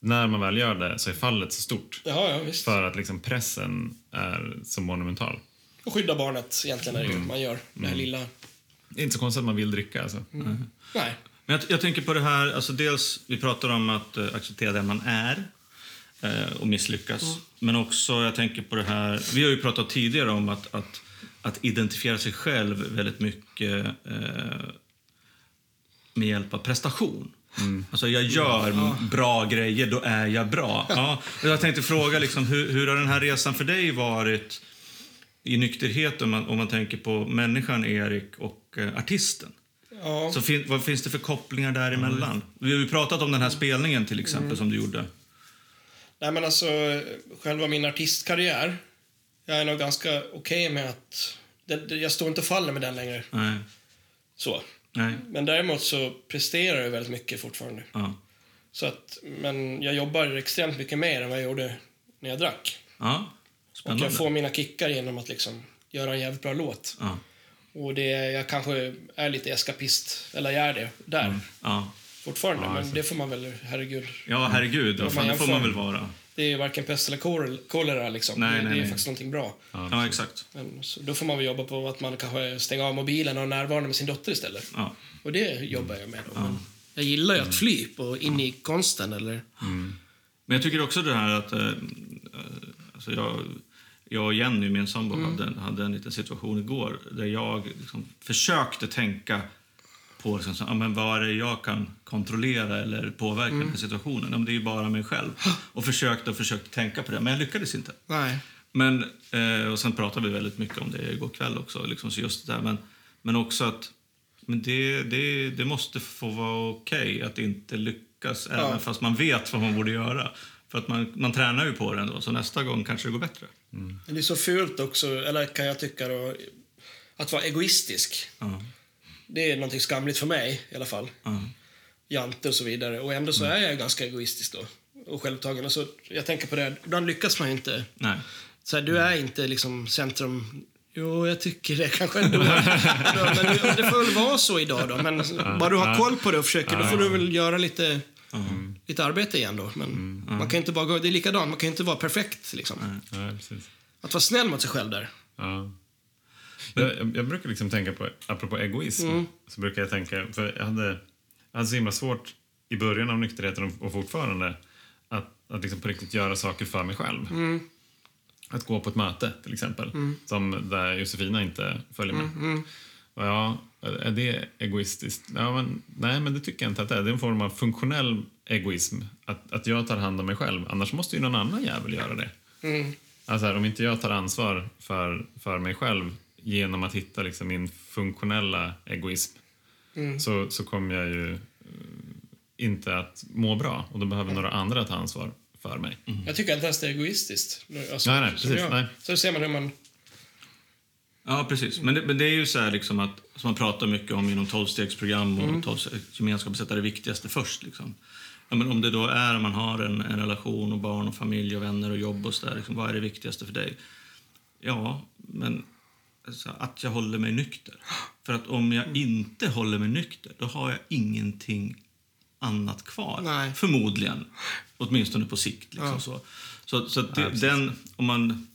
när man väl gör det så är fallet så stort. Ja, ja visst. För att liksom pressen är så monumental. Och skydda barnet egentligen är det ju man gör. Det här lilla... Det är inte så konstigt att man vill dricka. Alltså. Nej. Men jag, jag tänker på det här, alltså dels, vi pratar om att eh, acceptera den man är eh, och misslyckas. Men också, jag tänker på det här, vi har ju pratat tidigare om att, att, att identifiera sig själv väldigt mycket eh, med hjälp av prestation. Alltså jag gör bra grejer, då är jag bra. Ja. Jag tänkte fråga, liksom, hur, hur har den här resan för dig varit i nykterhet om man, om man tänker på människan Erik och eh, artisten? Ja. Så fin, vad finns det för kopplingar däremellan? Vi har ju pratat om den här spelningen till exempel Mm. som du gjorde. Nej, men alltså, själva min artistkarriär, jag är nog ganska okej med att... Det, det, jag står inte och faller med den längre. Nej. Så. Nej. Men däremot så presterar jag väldigt mycket fortfarande. Ja. Så att, men jag jobbar extremt mycket mer än vad jag gjorde när jag drack. Ja. Och Spännande. jag får mina kickar genom att liksom göra en jävligt bra låt. Ja. Och det, jag kanske är lite eskapist, eller jag är det, där Ja. fortfarande. Ja, men alltså. det får man väl, herregud. ja, herregud. Om fan, det får man väl vara. Det är varken pest eller kol- kolera liksom. Nej, det, nej, det är nej. faktiskt någonting bra. Ja, exakt. Men, så då får man väl jobba på att man kanske stänger av mobilen och är närvarande med sin dotter istället. Ja. Och det jobbar jag med då. Men jag gillar ju att fly på, in i konsten eller... Men jag tycker också det här att... Eh, alltså jag, jag och Jenny, min sambo, hade, hade en liten situation igår där jag liksom försökte tänka på liksom, så, ja, men vad är det jag kan kontrollera eller påverka den här situationen. Ja, det är ju bara mig själv. Och försökte och försökte tänka på det, men jag lyckades inte. Nej. Men, eh, och sen pratade vi väldigt mycket om det igår kväll också. Liksom, så just där. Men, men också att men det, det, det måste få vara okej att inte lyckas även fast man vet vad man borde göra. För att man, man tränar ju på det ändå, så nästa gång kanske det går bättre. Men det är så fult också, eller kan jag tycka då, att vara egoistisk. Ja. Det är någonting skamligt för mig i alla fall. Ja. Jante och så vidare. Och ändå så är jag ganska egoistisk då. Och självtagen. Och så, jag tänker på det, ibland lyckas man ju inte. Nej. Så här, du är inte liksom centrum... Jo, jag tycker det kanske ändå. Då, men det får väl vara så idag då. Men bara du har koll på det och försöker, då får du väl göra lite, lite arbete igen då. Men man kan inte bara gå, det är likadant, man kan inte vara perfekt liksom. Ja, precis. Att vara snäll mot sig själv där. Ja. Jag, jag, jag brukar liksom tänka på, apropå egoism, så brukar jag tänka, för jag hade, jag hade så himla svårt i början av nykterheten och, fortfarande att, att liksom på riktigt göra saker för mig själv. Att gå på ett möte till exempel, som där Josefina inte följer med. Och ja, är det egoistiskt? Ja, men, nej, men det tycker jag inte att det är. Det är en form av funktionell egoism. Att, att jag tar hand om mig själv. Annars måste ju någon annan jävel göra det. Alltså här, om inte jag tar ansvar för, för mig själv genom att hitta liksom min funktionella egoism så, så kommer jag ju eh, inte att må bra och då behöver några andra ta ansvar för mig. Jag tycker inte ens det är egoistiskt. Alltså, Nej, nej, som precis, jag. nej. Så ser man hur man... Ja, precis. Men det, men det är ju så här liksom att, som man pratar mycket om inom tolvstegsprogram och mm. gemenskap, sätta det viktigaste först. Liksom. Ja, men om det då är om man har en, en relation och barn och familj och vänner och jobb och så där, liksom, vad är det viktigaste för dig? Ja, men alltså, att jag håller mig nykter. För att om jag inte håller mig nykter, då har jag ingenting annat kvar. Nej. Förmodligen. Åtminstone på sikt. Liksom, Ja. så. Så, så det, Ja, den, om man...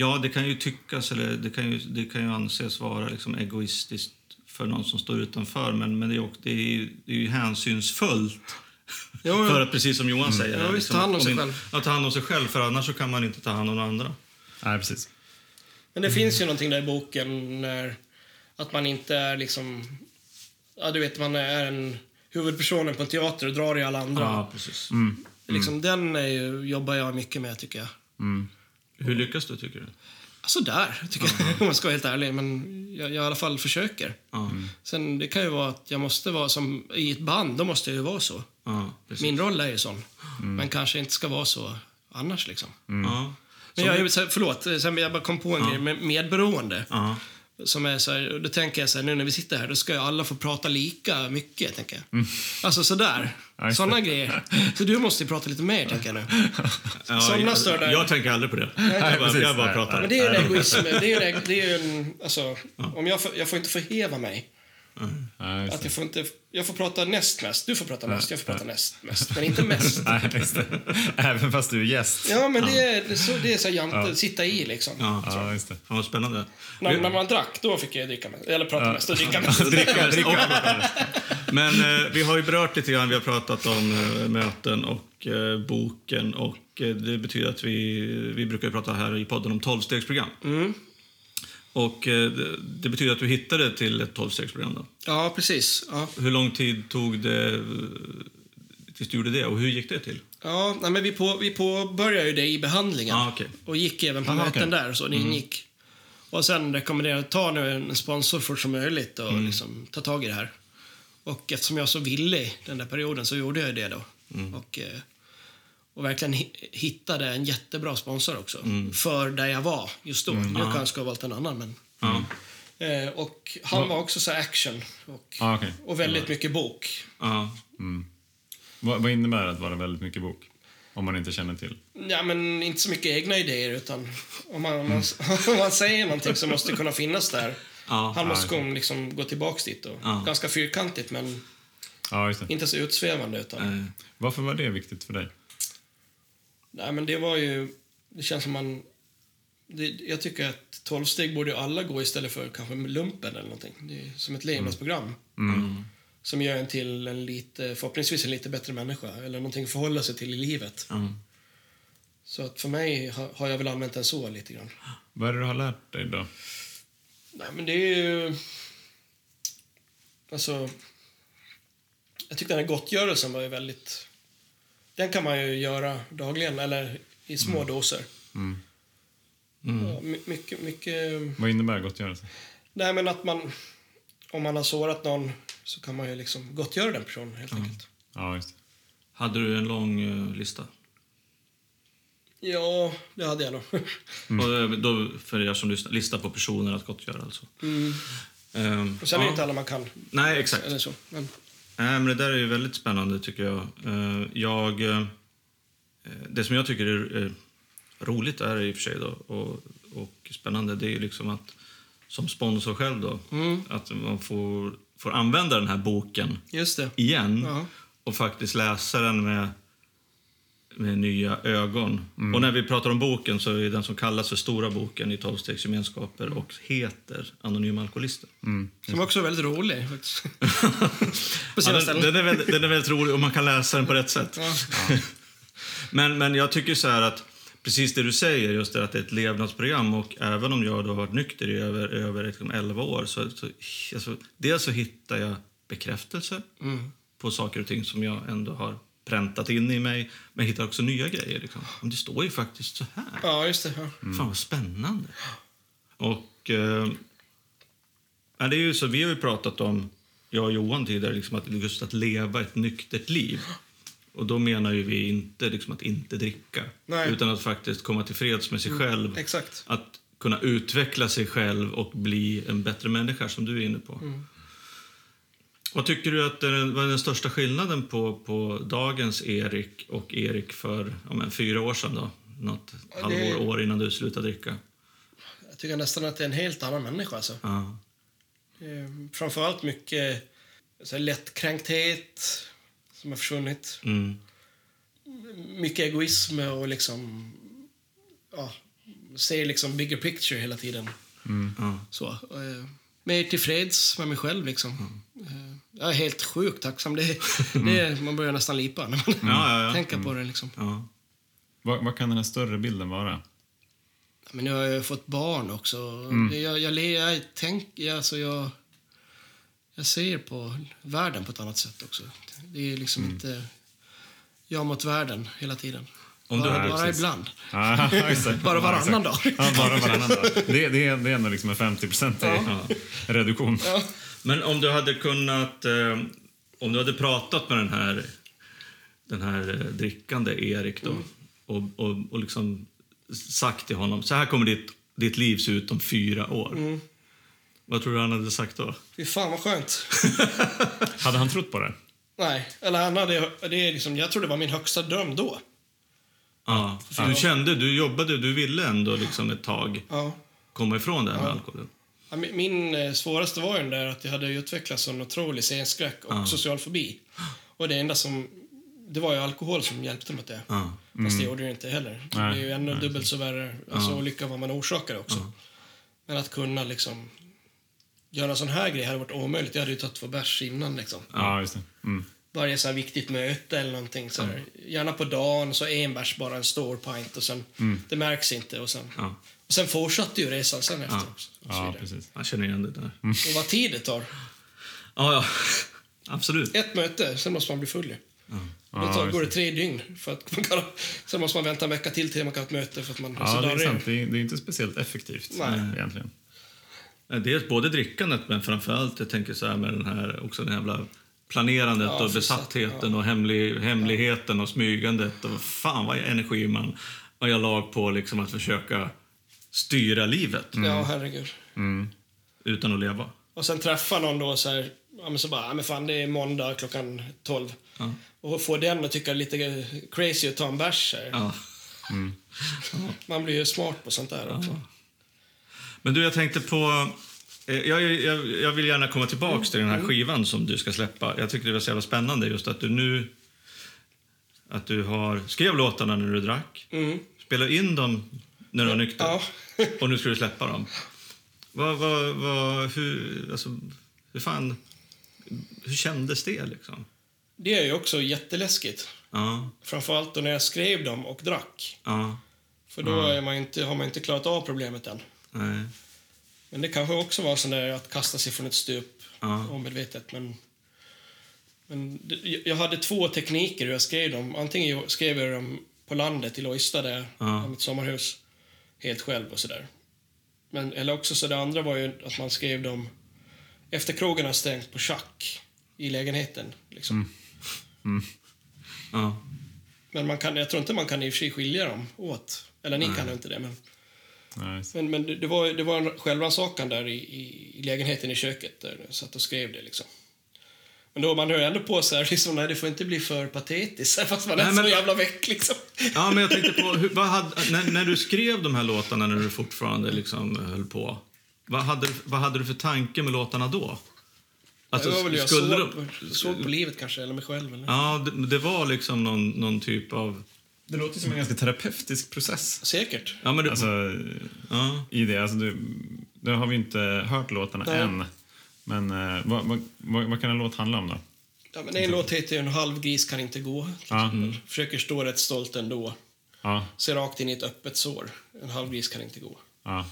Ja, det kan ju tyckas, eller det kan ju, det kan ju anses vara liksom egoistiskt för någon som står utanför, men, men det, är också, det, är, ju- det är ju hänsynsfullt. Jo, för att, precis som Johan säger. Ja, här, visst, ta hand om sig in- själv. Ja, ta hand om sig själv, för annars så kan man inte ta hand om några andra. Nej, precis. Men det finns ju någonting där i boken när att man inte är liksom... Ja, du vet, man är en huvudpersonen på en teater och drar i alla andra. Ja, precis. Liksom, Den är ju, jobbar jag mycket med, tycker jag. Hur lyckas du, tycker du? Alltså där, tycker jag, om man ska vara helt ärlig. Men jag, jag i alla fall försöker. Ja, Sen det kan ju vara att jag måste vara som i ett band, då måste jag ju vara så. precis. Min roll är ju sån. Men kanske inte ska vara så annars liksom. Ja. Men jag, förlåt, sen jag bara kom på en grej med medberoende. Ja. Som är så här, då tänker jag så här, nu när vi sitter här, då ska ju alla få prata lika mycket, tänker jag. Alltså sådär. Ja, Sådana grejer. Så du måste ju prata lite mer, tänker jag nu. Ja, Somna jag, tänker aldrig på det. Nej, Jag bara, jag bara pratar. Men det är ju en egoism. Det är ju en, det är ju en alltså, om jag, får, jag får inte förhäva mig. Ja, just Att jag, får inte, jag får prata näst mest, du får prata mest, jag får prata näst mest. Men inte mest. Även fast du är gäst. Ja, men det är, det är så, det är så jante, sitta i liksom. Ja. Ja, just det. Vad spännande. När, när man drack, då fick jag dricka mest. Eller prata mest och dricka mest. Dricka, dricka. Men eh, vi har ju berört lite grann, vi har pratat om eh, möten och eh, boken och eh, det betyder att vi, vi brukar prata här i podden om tolvstegsprogram. Och eh, det, betyder att du hittade till ett tolvstegsprogram då. Ja, precis. Ja. Hur lång tid tog det eh, tills du gjorde det och hur gick det till? Ja, nej, men vi, på, vi påbörjade ju det i behandlingen. Ah, okej. Och gick även på Aha, möten okej. där. Så det ingick. Och sen rekommenderade jag ta nu en sponsor fort som möjligt och liksom ta tag i det här. Och eftersom jag så villig den där perioden så gjorde jag det då. Och, eh, och verkligen hi- hittade en jättebra sponsor också. För där jag var just då. Jag kanske skulle ha valt en annan men... Ja. Eh, och han var också så action. Och, Ah, okej. och väldigt mycket bok. Ja. Vad, vad innebär det att vara väldigt mycket bok? Om man inte känner till. Ja, men inte så mycket egna idéer, utan om man, om man, om man säger någonting så måste det kunna finnas där. Han måste ja, gå, liksom, gå tillbaks dit. Ja. Ganska fyrkantigt, men inte så utsvävande. Utan, Eh, Varför var det viktigt för dig? Nej, men det var ju... Det känns som man... Det, jag tycker att tolvsteg borde ju alla gå istället för kanske lumpen eller någonting. Det är som ett levnadsprogram. Som gör en till en lite, förhoppningsvis en lite bättre människa. Eller någonting att förhålla sig till i livet. ja. Så att för mig har, har jag väl använt den så lite grann. Vad är det du har lärt dig då? Nej, men det är ju... Alltså... Jag tyckte den här gottgörelsen var ju väldigt... Den kan man ju göra dagligen, eller i små doser. Mm. Ja, my- mycket, mycket... Vad innebär gottgörelse? Nej, men att man... Om man har sårat någon så kan man ju liksom gottgöra den personen helt enkelt. Ja, just det. Hade du en lång eh, lista? Ja, det hade jag nog. Och eh, då, för er som lyssnar, lista på personer att gottgöra alltså. Mm. Ehm, Och sen är det ja. inte alla man kan. Nej, exakt. Eller så. Men, Nej, men det där är ju väldigt spännande tycker jag. Eh, jag eh, det som jag tycker är eh, roligt är i och för sig då, och, och spännande, det är ju liksom att som sponsor själv då, mm, att man får, får använda den här boken igen Ja. och faktiskt läsa den med, med nya ögon. Och när vi pratar om boken så är den som kallas för Stora boken i tolvstegsgemenskaper och heter Anonyma alkoholister. Mm. Som också är väldigt rolig. På Ja, sina den, ställen. den, är väldigt, den är väldigt rolig och man kan läsa den på rätt sätt. Ja. Men, men jag tycker så här att precis det du säger, just det att det är ett levnadsprogram och även om jag då har varit nykter i över, över liksom 11 år så, så alltså, dels så hittar jag bekräftelse Mm. på saker och ting som jag ändå har präntat in i mig, men jag hittar också nya grejer. Liksom. Men Det står ju faktiskt så här. ja, just det. Ja. Fan vad spännande. Och eh, det är ju så, vi har ju pratat om, jag och Johan tidigare, liksom att just att leva ett nyktert liv. Och då menar ju vi inte liksom att inte dricka, Nej. utan att faktiskt komma till freds med sig själv. Exakt. Att kunna utveckla sig själv och bli en bättre människa, som du är inne på. Vad tycker du att är den, vad är den största skillnaden på, på dagens Erik och Erik för ja, men, fyra år sedan? Då? Något Ja, halvår, år innan du slutade dricka? Jag tycker nästan att det är en helt annan människa. Alltså. Ja. Eh, Framförallt mycket så här, lättkränkthet som har försvunnit. Mm. Mycket egoism och liksom... Ja, ser liksom bigger picture hela tiden. Ja. Så, eh, mer tillfreds med mig själv liksom. Eh, jag är helt sjukt tacksam. Det, det, man börjar nästan lipa när man Ja, ja, tänker på det liksom. Ja. Vad, vad kan den här större bilden vara? Men jag har ju fått barn också. Jag, jag, le- jag, tänk, jag, alltså jag, jag ser på världen på ett annat sätt också. Det är liksom inte jag mot världen hela tiden. Om du bara hade bara precis. ibland. Exakt. Bara varannan dag. Ja, bara varannan dag. Det, det, är, det är ändå liksom en 50 Ja. reduktion. Ja. Men om du hade kunnat... Eh, om du hade pratat med den här, den här eh, drickande Erik då, och, och, och liksom sagt till honom så här kommer ditt, ditt liv se ut om fyra år. Vad tror du han hade sagt då? Fy fan vad skönt. Hade han trott på det? Nej, eller han hade, det är liksom, jag tror det var min högsta dröm då. Ja, du kände, du jobbade, du ville ändå liksom ett tag Ja. komma ifrån det här med alkoholen. Ja, min- eh, svåraste var ju den där att jag hade utvecklat sån otrolig scenskräck och social fobi. Och det enda som... Det var ju alkohol som hjälpte mot det. Ja. Fast det gjorde det inte heller. Det Nej, är ju ännu dubbelt så värre alltså, olycka vad man orsakade också. Men att kunna liksom... Göra en sån här grej hade varit omöjligt. Jag hade ju tagit två bärs innan liksom. Ja, just det. Mm. Varje så här viktigt möte eller någonting. Så här, Gärna på dagen, så en bärs bara en stor pint och sen... Det märks inte och sen... Ja. Sen fortsatte ju resan sen efter Ja. också. Ja, precis. Jag känner igen det där. och vad tid det tar. Ja, ja. Absolut. Ett möte, sen måste man bli full. Och Då Ja, tar, går det tre dygn. För att man kan, sen måste man vänta en vecka till till man kan ha ett möte för att man Ja, det är sant. Det är, det är inte speciellt effektivt Nej. egentligen. Dels både drickandet, men framförallt jag tänker så här med den här, också den jävla planerandet Ja, och besattheten och hemlig, hemligheten och smygandet. Och fan vad energi man vad jag lag på liksom att försöka styra livet Ja, herregud. Mm. utan att leva. Och sen träffa någon då så här, ja men så bara, ja men fan det är måndag klockan 12. Ja. Och få den att tycka lite crazy att ta en bärs här. Ja. Man blir ju smart på sånt där också. Men du, jag tänkte på... eh, Jag, jag, jag vill gärna komma tillbaks till den Mm. här skivan som du ska släppa. Jag tycker det var så jävla spännande just att du nu... Att du har skrev låtarna när du drack, Mm. spelade in dem när du var nykter Ja. och nu ska du släppa dem. Vad, vad, vad, hur, alltså, hur fan... Hur kändes det liksom? det är ju också jätteläskigt. Ja, Framförallt då när jag skrev dem och drack. ja, För då är man inte, har man inte klarat av problemet än. nej, Men det kanske också var sån där att kasta sig från ett stup ja, omedvetet. Men, men jag hade två tekniker hur jag skrev dem. Antingen skrev jag dem på landet i Lojsta där Ja. mitt sommarhus. Helt själv och sådär. Men, eller också så det andra var ju att man skrev dem efter krogen har stängt på schack i lägenheten. Liksom. ja, Men man kan, jag tror inte man kan i och för sig skilja dem åt. Eller ni kan ju inte det. Men, Nej, men, men det, det, var, det var en självrannsakan där i, i, i lägenheten i köket där jag satt och skrev det. Liksom. Men då man hör ändå på så här, liksom, nej det får inte bli för patetiskt. Fast man är Nej, så men- jävla väck liksom. ja, men jag tänkte på, hur, vad hade, när, när du skrev de här låtarna när du fortfarande liksom höll på, vad hade, du- vad hade du för tanke med låtarna då? Alltså, det var väl jag skulle såg, på, såg på livet kanske, eller mig själv. Eller? Ja, det, det var liksom någon, någon typ av... Det låter som en ganska terapeutisk process. Säkert. Ja, men det, Alltså, ja, i det. Alltså, du, nu har vi inte hört låtarna Nej. än. Men eh, vad, vad, vad, vad kan en låt handla om då? Ja, men en låt heter ju En halv gris kan inte gå. Ja. exempel. Försöker stå rätt stolt ändå. Ja, Ser rakt in i ett öppet sår. En halv gris kan inte gå. ja,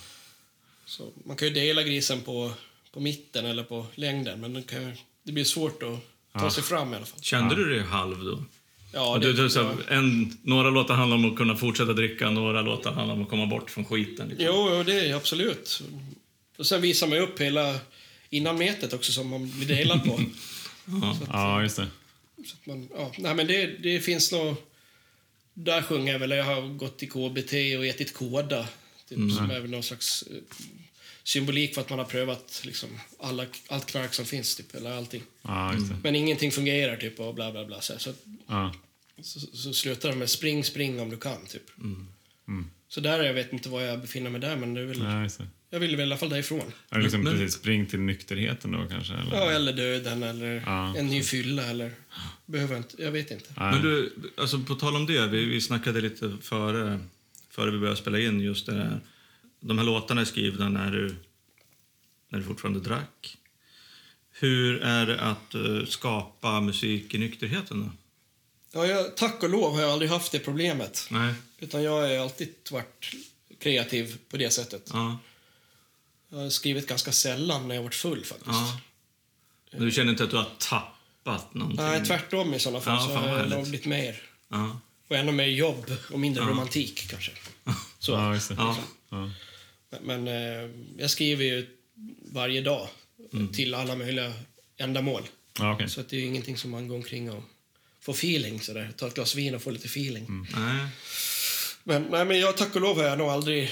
Så man kan ju dela grisen på, på mitten eller på längden, men det, kan, det blir svårt att ta Ja. sig fram i alla fall. kände du dig halv då? Ja, det, du, du, så, en, några låtar handlar om att kunna fortsätta dricka, några låtar handlar om att komma bort från skiten. Liksom. Jo, jo, det är absolut. Och sen visar man upp hela innanmetet också som man blir delad på. ja, just det. Så att man, ja, nej, men det, det finns nog... Där sjunger jag väl, jag har gått i KBT och ätit kåda. Typ, Som är väl någon slags eh, symbolik för att man har prövat liksom, alla, allt knark som finns, typ, eller allting. Ja, just det. Men ingenting fungerar, typ, och bla bla bla. Så, så, Ja, så, så slutar de med spring, spring om du kan, typ. Så där, jag vet inte var jag befinner mig där, men det är väl, ja, det. Jag vill väl i alla fall därifrån. Är det liksom Men- precis spring till nykterheten då kanske? Eller? Ja, eller döden, eller Ja. en ny fylla, eller... Behöver inte, jag vet inte. Nej. Men du, alltså på tal om det, vi, vi snackade lite före, före vi började spela in just det där. De här låtarna är skrivna när du, när du fortfarande drack. Hur är det att eh, skapa musik i nykterheten då? Ja, jag, tack och lov har jag aldrig haft det problemet. Nej. Utan jag har alltid varit kreativ på det sättet. Ja. Jag har skrivit ganska sällan när jag varit full faktiskt. ja. Men du känner inte att du har tappat någonting? Nej, tvärtom i sådana fall. Ja, så har jag nog blivit mer. Ja. Och ännu mer jobb och mindre romantik kanske. Så. Ja, just. Ja. Ja. Men, men eh, jag skriver ju varje dag Mm. till alla möjliga ändamål. Ja, okej. Så att det är ju ingenting som man går omkring och får feeling sådär. Ta ett glas vin och få lite feeling. Mm. Nej. Men, nej, men jag, tack och lov har jag nog aldrig,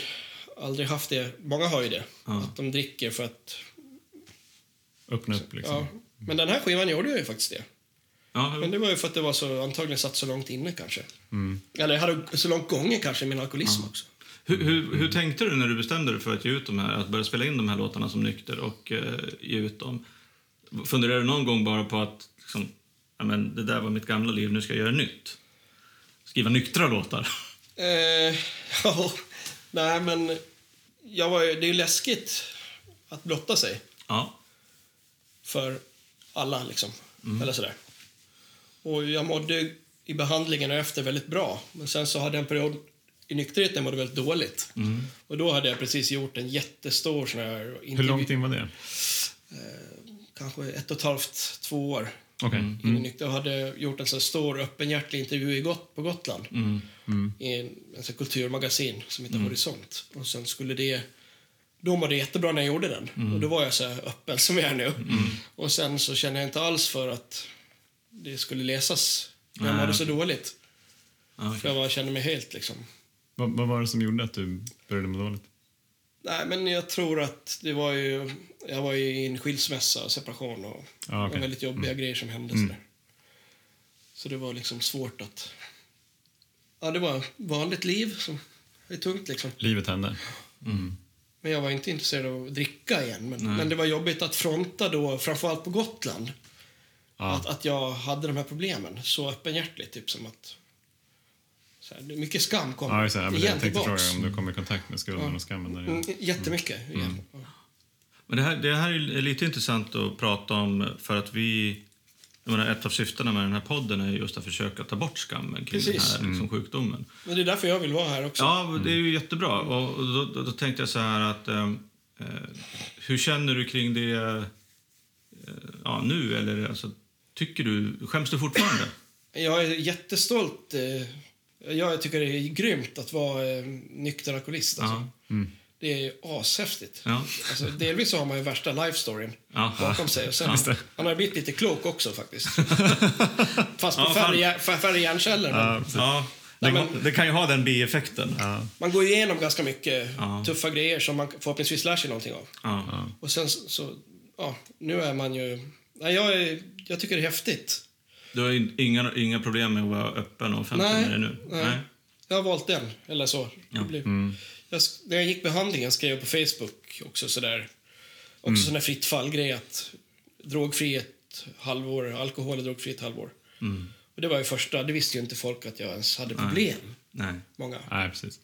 aldrig haft det. Många har ju det. Ja. Att de dricker för att... Öppna upp liksom. Ja. Men den här skivan gjorde ju faktiskt det. Ja, Men det var ju för att det var så, antagligen satt så långt inne kanske. Mm. Eller jag hade så långt gången kanske i min alkoholism också. Hur, hur, hur tänkte du när du bestämde dig för att ge ut de här, att börja spela in de här låtarna som nykter och eh, ge ut dem? Funderade du någon gång bara på att liksom, ja, men, det där var mitt gamla liv, nu ska jag göra nytt? Skriva nyktra låtar? Eh, ja, nej men... Jag var ju, det är ju läskigt att blotta sig Ja. för alla liksom. Eller sådär. Och jag mådde i behandlingen och efter väldigt bra. Men sen så hade jag en period i nykterheten mådde väldigt dåligt. Och då hade jag precis gjort en jättestor sån här... Hur intervju- långt in var det? Kanske ett och ett halvt, två år. In i nykter och hade gjort en så stor öppenhjärtig intervju i Got på Gotland i en, en sån kulturmagasin som heter Horisont. Och sen skulle det... Då mådde det jättebra när jag gjorde den. Och då var jag så öppen som jag är nu. Och sen så kände jag inte alls för att det skulle läsas. Jag mådde så dåligt. Ja, okej. För jag var, kände mig helt liksom... Vad, vad var det som gjorde att du började må dåligt? Nej, men jag tror att det var ju... Jag var ju i en skilsmässa separation och okej. och väldigt jobbiga grejer som hände. Sådär. Så det var liksom svårt att... Ja, det var vanligt liv som är tungt liksom. Livet hände. Men jag var inte intresserad av att dricka igen. Men, men det var jobbigt att fronta då, framförallt på Gotland. Ja. Att, att jag hade de här problemen så öppenhjärtligt. Typ som att... Så här, mycket skam kom Ja. Ja, men igen jag tänkte tillbaks. fråga om du kom i kontakt med skulden och skammen. Där. Mm, jättemycket. Igen. Ja. Men det här, det här är lite intressant att prata om för att vi jag menar, ett av syftena med den här podden är just att försöka ta bort skammen kring Precis. den här liksom, sjukdomen. Men det är därför jag vill vara här också. Ja, det är ju jättebra. Och och då, då, då tänkte jag så här att... ehm, Eh, hur känner du kring det eh, ja, nu? Eller alltså, tycker du... Skäms du fortfarande? Jag är jättestolt. Eh, jag tycker det är grymt att vara eh, nykter alkoholist. Alltså. Ja. Det är ashäftigt. Ja. Alltså, delvis så har man ju värsta life storyn Ja. bakom sig. Och sen, det. han har blivit lite klok också faktiskt. Fast på Ja, färre, färre hjärnceller. Ja. Ja, det, Nej, men- det kan ju ha den bieffekten. Ja. Man går ju igenom ganska mycket Ja. tuffa grejer som man förhoppningsvis lär sig någonting av. Ja. Och sen så, så ja, nu är man ju... Nej, jag, är, jag tycker det är häftigt. Du har in- inga, inga problem med att vara öppen och offentlig Nej, med det nu? nej. Jag har valt den, eller så. Ja. Blev, jag, när jag gick behandlingen skrev jag på Facebook också sådär. Också Mm. sån där fritt fall-grej att drogfri ett halvår, alkohol och drogfri ett halvår. Mm. Och det var ju första, det visste ju inte folk att jag ens hade problem. Nej. Många. Nej, precis.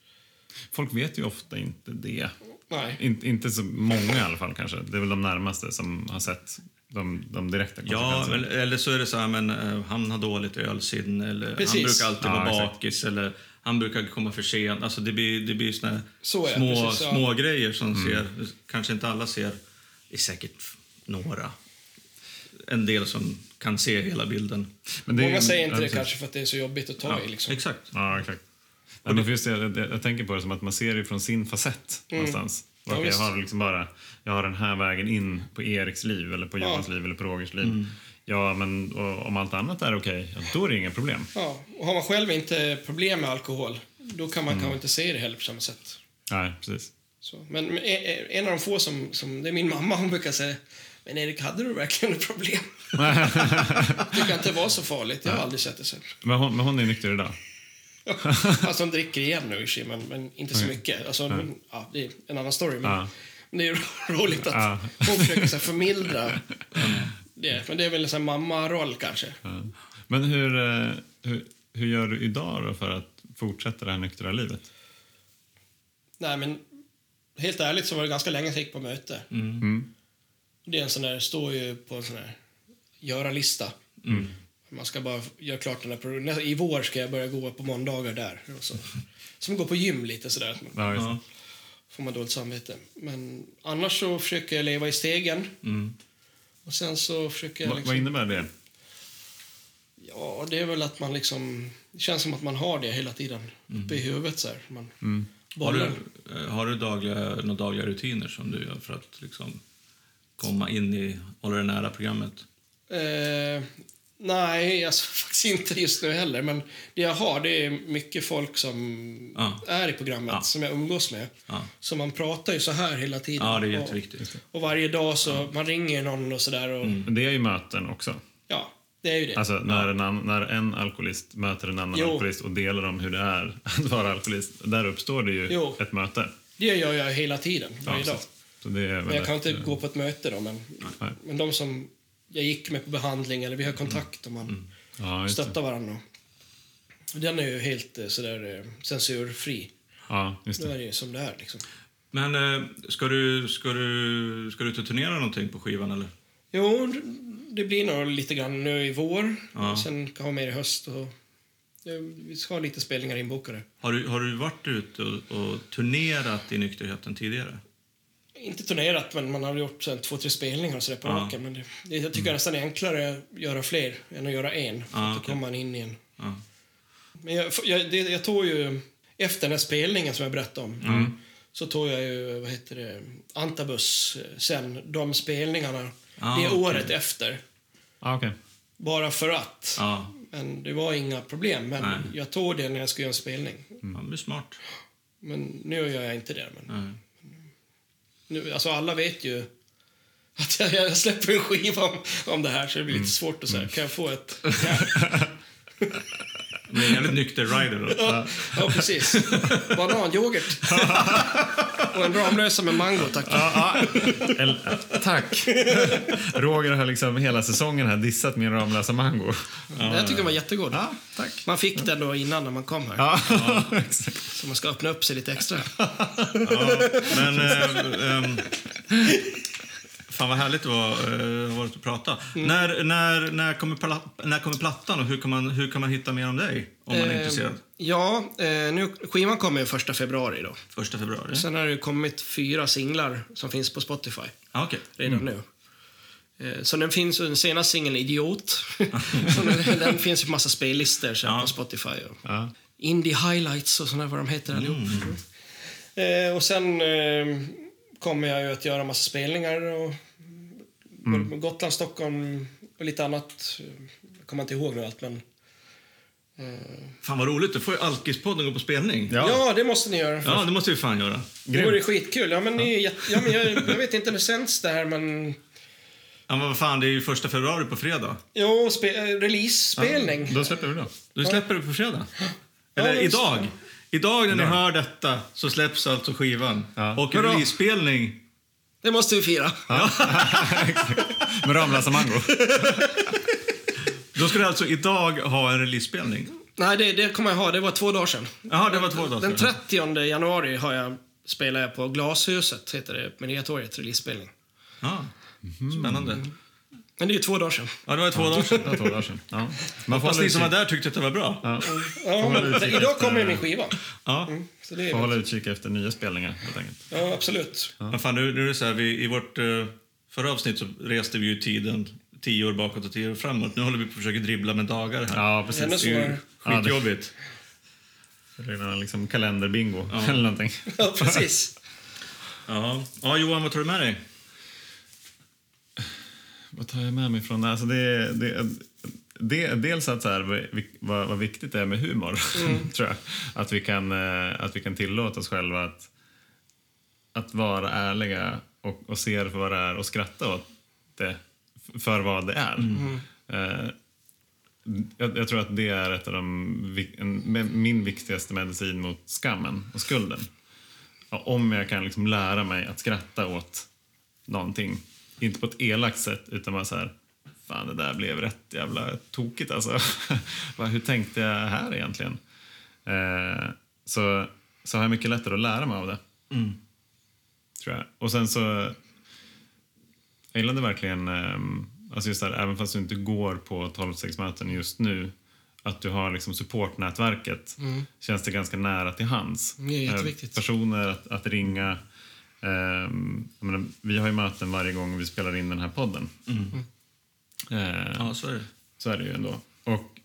Folk vet ju ofta inte det. Nej. In, inte så många i alla fall kanske. Det är väl de närmaste som har sett de, de direkta Ja, konsekvenserna. eller, eller så är det så här, men eh, han har dåligt ölsinne eller han Precis. brukar alltid Ja, vara exakt. bakis eller han brukar komma för sent. Alltså det blir, det blir såna här Så är det, små, precis, ja. små grejer som ser, kanske inte alla ser, det är säkert några. En del som kan se hela bilden. Men det Många säger inte ja, det precis. kanske för att det är så jobbigt att ta Ja, i. Liksom. Exakt. Ja, exakt. Nej, men just det, jag, jag tänker på det som att man ser det från sin facett någonstans. Mm. Ja, Okej, jag har liksom bara jag har den här vägen in på Eriks liv eller på Ja. Johans liv eller på Rogers liv. Mm. Ja, men om allt annat är okej, ja, då är det inga problem. Ja, och har man själv inte problem med alkohol, då kan Mm. man kanske inte se det heller på samma sätt. Nej, precis. Så, men men en- en av de få som, som, det är min mamma, hon brukar säga men Erik, hade du verkligen ett problem? det kan inte vara så farligt, jag har aldrig sett det sen. Men hon, men hon är nykter idag? Alltså hon dricker igen nu men, men inte så mycket. Alltså, hon, ja, det är en annan story. Men, Ja. Det är ju roligt att Ja. hon försöker så här, förmildra det. Men det är väl en här mamma-roll kanske. Ja. Men hur, eh, hur, hur gör du idag då för att fortsätta det här nyktra livet? Nej, men helt ärligt så var det ganska länge sedan jag gick på möte. Mm. Det är en sån där, står ju på en sån här göra-lista. Mm. Man ska bara göra klart den där produkten. I vår ska jag börja gå på måndagar där. Och så. Som gå på gym lite sådär. Ja. Får man dåligt samvete. Men annars så försöker jag leva i stegen. Mm. Och sen så försöker jag liksom... vad innebär det? Ja, det är väl att man liksom... Det känns som att man har det hela tiden uppe i huvudet så här. Man Mm. Har du, eh, har du dagliga, några dagliga rutiner som du gör för att liksom komma in i, hålla dig nära programmet? Eh, nej, alltså, faktiskt inte just nu heller. Men det jag har, det är mycket folk som Ja. är i programmet, Ja. som jag umgås med. Ja, Så man pratar ju så här hela tiden. ja det är Och- jätteviktigt. Och varje dag så, man ringer någon och sådär. Och, Men det är ju möten också. Ja, det är ju det. Alltså när, en, an- när en alkoholist möter en annan Jo. alkoholist och delar om hur det är att vara alkoholist. Där uppstår det ju Jo. ett möte. Det gör jag hela tiden, varje dag. Så det är Men jag kan väldigt, inte gå på ett möte då, men, Nej. men de som jag gick med på behandling, eller vi har kontakt och man Ja, just det. stöttar varandra. Den är ju helt eh, sådär eh, censurfri. Ja, just det. är det ju som det är liksom. Men eh, ska, du, ska, du, ska du turnera någonting på skivan eller? Jo, det blir nog lite grann nu i vår. Ja. Sen kan vara mer i höst. Och, vi ska ha lite spelningar inbokade. Har du, har du varit ute och, och turnerat i nykterheten tidigare? Inte turnerat, men man har gjort sen, två, tre spelningar och så på Ja. raken. Men det, det, jag tycker nästan det är enklare att göra fler än att göra en. För Ja, att då okej. kommer man in i en... Ja. Men jag, jag, det, jag tog ju, efter den här spelningen som jag berättade om, Mm. så tog jag ju, vad heter det, Antabus eh, sen, de spelningarna, Ah, det okej. året efter. Ja, okej. Bara för att. Ja, Men det var inga problem. Men Nej. jag tog det när jag skulle göra en spelning. ja det är smart. Men nu gör jag inte det. Men Nej. Nu, alltså alla vet ju att jag, jag släpper en skiva om, om det här så det blir lite svårt att säga. Kan jag få ett... Ja, Men en jävligt nykter rider då. ja, ja precis. Bananyoghurt. Och en Ramlösa med mango, tack. El- tack! Roger har liksom hela säsongen här dissat min Ramlösa mango. Jag tycker den var jättegod. Ja, tack. Man fick den då innan när man kom här. Ja, exakt. Så man ska öppna upp sig lite extra. Men... Eh, ehm, Fan vad härligt det var eh, varit att prata. När, när, när, kommer, när kommer plattan och hur kan, man, hur kan man hitta mer om dig? Om man är Eh, intresserad. Ja, eh, nu, skivan kommer ju första februari då. Första februari? Sen har det kommit fyra singlar som finns på Spotify Ah, Okej. redan nu. Eh, Så den finns, den senaste singeln Idiot, den, den finns ju på massa spellistor sen Ja. på Spotify. Och Ja. Indie Highlights och sådana vad de heter allihop. Eh, och sen eh, kommer jag ju att göra massa spelningar och Mm. Gotland, Stockholm och lite annat. Jag kommer inte ihåg nu allt men... Fan vad roligt, då får ju Alkispodden gå på spelning. Ja. Ja, det måste ni göra. Ja, det måste vi fan göra. Det vore skitkul. Ja, men, ni, är jätte- ja, men jag, jag vet inte när det sänds det här, men... Ja, men vad fan, det är ju första februari på fredag. Jo, spe, eh, release-spelning. Då släpper vi då. Du släpper det på fredag. Eller men- idag. Idag när ni hör detta så släpps alltså skivan. Ja. Och Hurra. releasespelning. Det måste vi fira. Med Ramlösa Mango. Då ska du alltså idag ha en releasespelning. Nej, det, det kommer jag ha. Det var två dagar sedan. Jaha, det var två dagar Den sedan. 30 januari har jag, spelar jag på Glashuset, heter det, Mediatoriet, release-spelning. Ja, spännande. Men det är ju två dagar sedan. Ja, det var två dagar sedan. Två dagar sedan. Ja. Man får Hoppas hålla ni som var där tyckte att det var bra. ja. Ja, men utkik idag kommer min skiva. Ja. Så det får är, hålla utkik efter nya spelningar helt enkelt. ja, absolut. Men fan, nu, nu är det så här, vi, i vårt uh, förra avsnitt så reste vi ju tiden tio år bakåt och tio år framåt. Nu håller vi på att försöka dribbla med dagar här. Ja, precis. Det är ju svårare. Ja, det- skitjobbigt. Är liksom kalenderbingo eller någonting. Ja, precis. Ja. ja, Johan, vad tar du med dig? Vad tar jag med mig från det? Alltså det, det, det, dels att så här, vad, vad viktigt det är med humor, tror jag. Att vi, kan, eh, att vi kan tillåta oss själva att, att vara ärliga och, och se det för vad det är och skratta åt det för vad det är. Eh, jag, jag tror att det är ett av de, en, min viktigaste medicin mot skammen och skulden. Om jag kan liksom lära mig att skratta åt någonting. Inte på ett elakt sätt, utan bara så här... Fan, det där blev rätt jävla tokigt alltså. Hur tänkte jag här egentligen? Eh, så, så har jag mycket lättare att lära mig av det. Tror jag. Och sen så... Jag gillade verkligen, ehm, alltså just där, även fast du inte går på 12-stegsmöten just nu, att du har liksom supportnätverket, känns det ganska nära till hands. Det är jätteviktigt. Eh, personer att, att ringa. Jag menar, vi har ju möten varje gång vi spelar in den här podden. Eh, Ja, så är det. så är det ju ändå. Och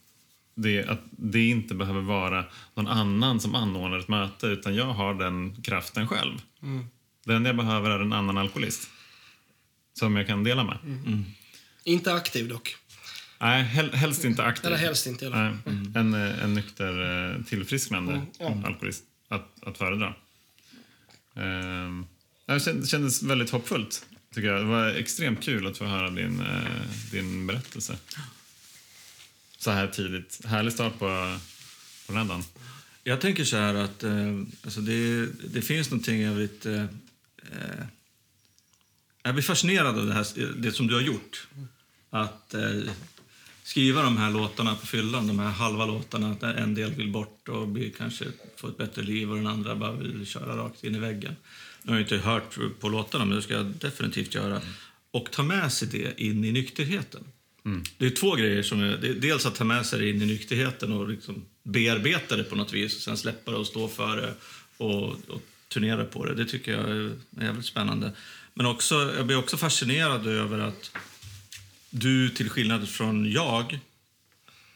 det, att det inte behöver vara någon annan som anordnar ett möte, utan jag har den kraften själv. Det enda jag behöver är en annan alkoholist. Som jag kan dela med. Inte aktiv dock. Nej, hel, helst inte aktiv. Eller helst inte. Eller? Nej, en, eh, en nykter, eh, tillfrisknande Mm, ja. alkoholist att, att föredra. Ehm, det kändes väldigt hoppfullt, tycker jag. Det var extremt kul att få höra din, eh, din berättelse. Så här tidigt. Härlig start på, på den här dagen. Jag tänker så här att eh, alltså det, det finns någonting jävligt... Eh, eh, jag blir fascinerad av det, här, det som du har gjort. Att eh, skriva de här låtarna på fyllan, de här halva låtarna, att en del vill bort och blir, kanske få ett bättre liv och den andra bara vill köra rakt in i väggen. Nu har jag inte hört på låtarna, men det ska jag definitivt göra. Och ta med sig det in i nykterheten. Det är två grejer. som är, är Dels att ta med sig det in i nykterheten och liksom bearbeta det på något vis och sen släppa det och stå för det och, och turnera på det. Det tycker jag är jävligt spännande. Men också, jag blir också fascinerad över att du, till skillnad från jag,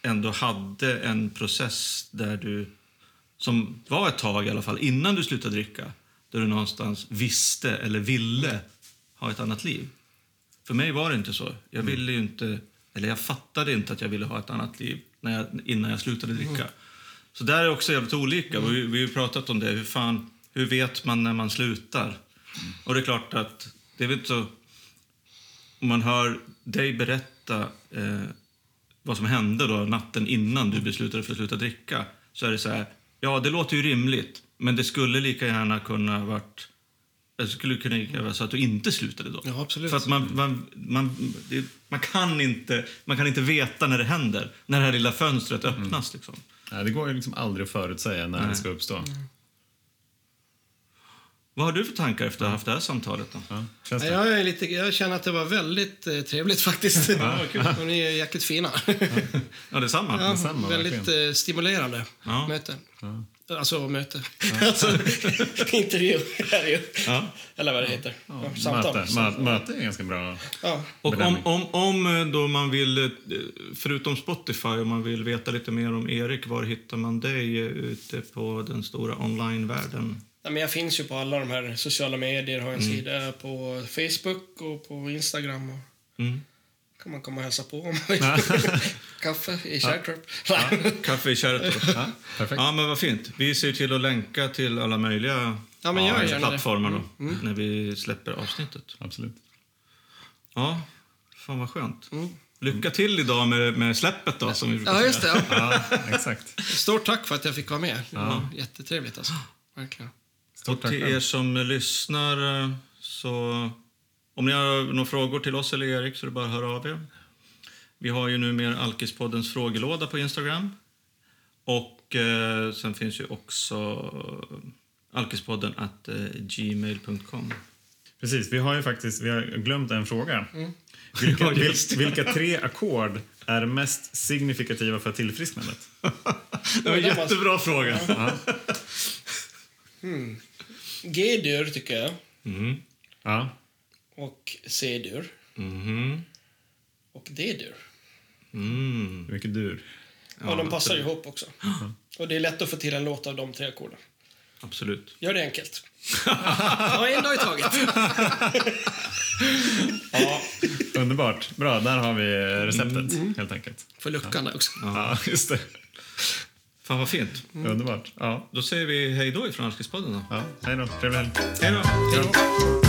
ändå hade en process där du, som var ett tag i alla fall, innan du slutade dricka, där du någonstans visste eller ville ha ett annat liv. För mig var det inte så. Jag ville ju inte, eller jag fattade inte att jag ville ha ett annat liv när jag, innan jag slutade dricka. Så där är också jävligt olika. Vi, vi har pratat om det. Hur, fan, hur vet man när man slutar? Och det är klart att det är väl inte så... Om man hör dig berätta eh, vad som hände då natten innan du beslutade för att sluta dricka så är det så här, ja det låter ju rimligt men det skulle lika gärna kunna varit det skulle kunna vara så att du inte slutade då. Ja, absolut. För att man, man, man, det, man, kan inte, man kan inte veta när det händer, när det här lilla fönstret öppnas. Liksom. Nej, det går ju liksom aldrig att förutsäga när det ska uppstå. Vad har du för tankar efter att ha haft det här samtalet? Då? Ja? Jag, är lite, jag känner att det var väldigt eh, trevligt faktiskt. Och ni är jäkligt fina. Ja, detsamma. Ja, Detsamma, väldigt verkligen. eh, stimulerande Ja. möte. Alltså möte. alltså, intervju är det ju. Ja. Eller vad det heter. Ja, samtal. Möte. Mö- möte är ganska bra. Ja. Och om, om, om eh, då man vill, eh, förutom Spotify, om man vill veta lite mer om Erik, var hittar man dig eh, ute på den stora online-världen? Men jag finns ju på alla de här sociala medier. Har en Mm. sida på Facebook och på Instagram. Och Mm. Kan man komma och hälsa på om man vill. Kaffe i Kärrtorp. Kaffe i Kärrtorp. Ja, perfekt. Ja, men vad fint. Vi ser till att länka till alla möjliga Ja, men gör ja, det. plattformar då, när vi släpper avsnittet. Absolut. Ja, fan vad skönt. Lycka till idag med, med släppet då, som vi brukar Ja, just det. Ja. Ja, exakt. Stort tack för att jag fick vara med. Det var jättetrevligt alltså. Verkligen. Stort Och tack till själv. er som lyssnar, eh, så om ni har några frågor till oss eller Erik så är det bara att höra av er. Vi har ju numera Alkispoddens frågelåda på Instagram. Och eh, sen finns ju också alkispodden at eh, gmail.com. Precis, vi har ju faktiskt vi har glömt en fråga. Vilka, Ja, vil, vilka tre ackord är mest signifikativa för tillfrisknandet? Det var en jättebra fråga. G-dur tycker jag. Mm. Ja, Och C-dur. Mhm. Och D-dur. Mm. mycket dur? och de passar ihop också. Och det är lätt att få till en låt av de tre ackorden. Absolut. Gör det enkelt. ja, en dag i taget. Underbart. Bra, där har vi receptet helt enkelt. För luckan där också. Ja, just det. Fan vad fint. Underbart. Ja, Då säger vi hej då ifrån Alkispodden då. ja. Hej då. Trevlig helg. Hej då. Hej då.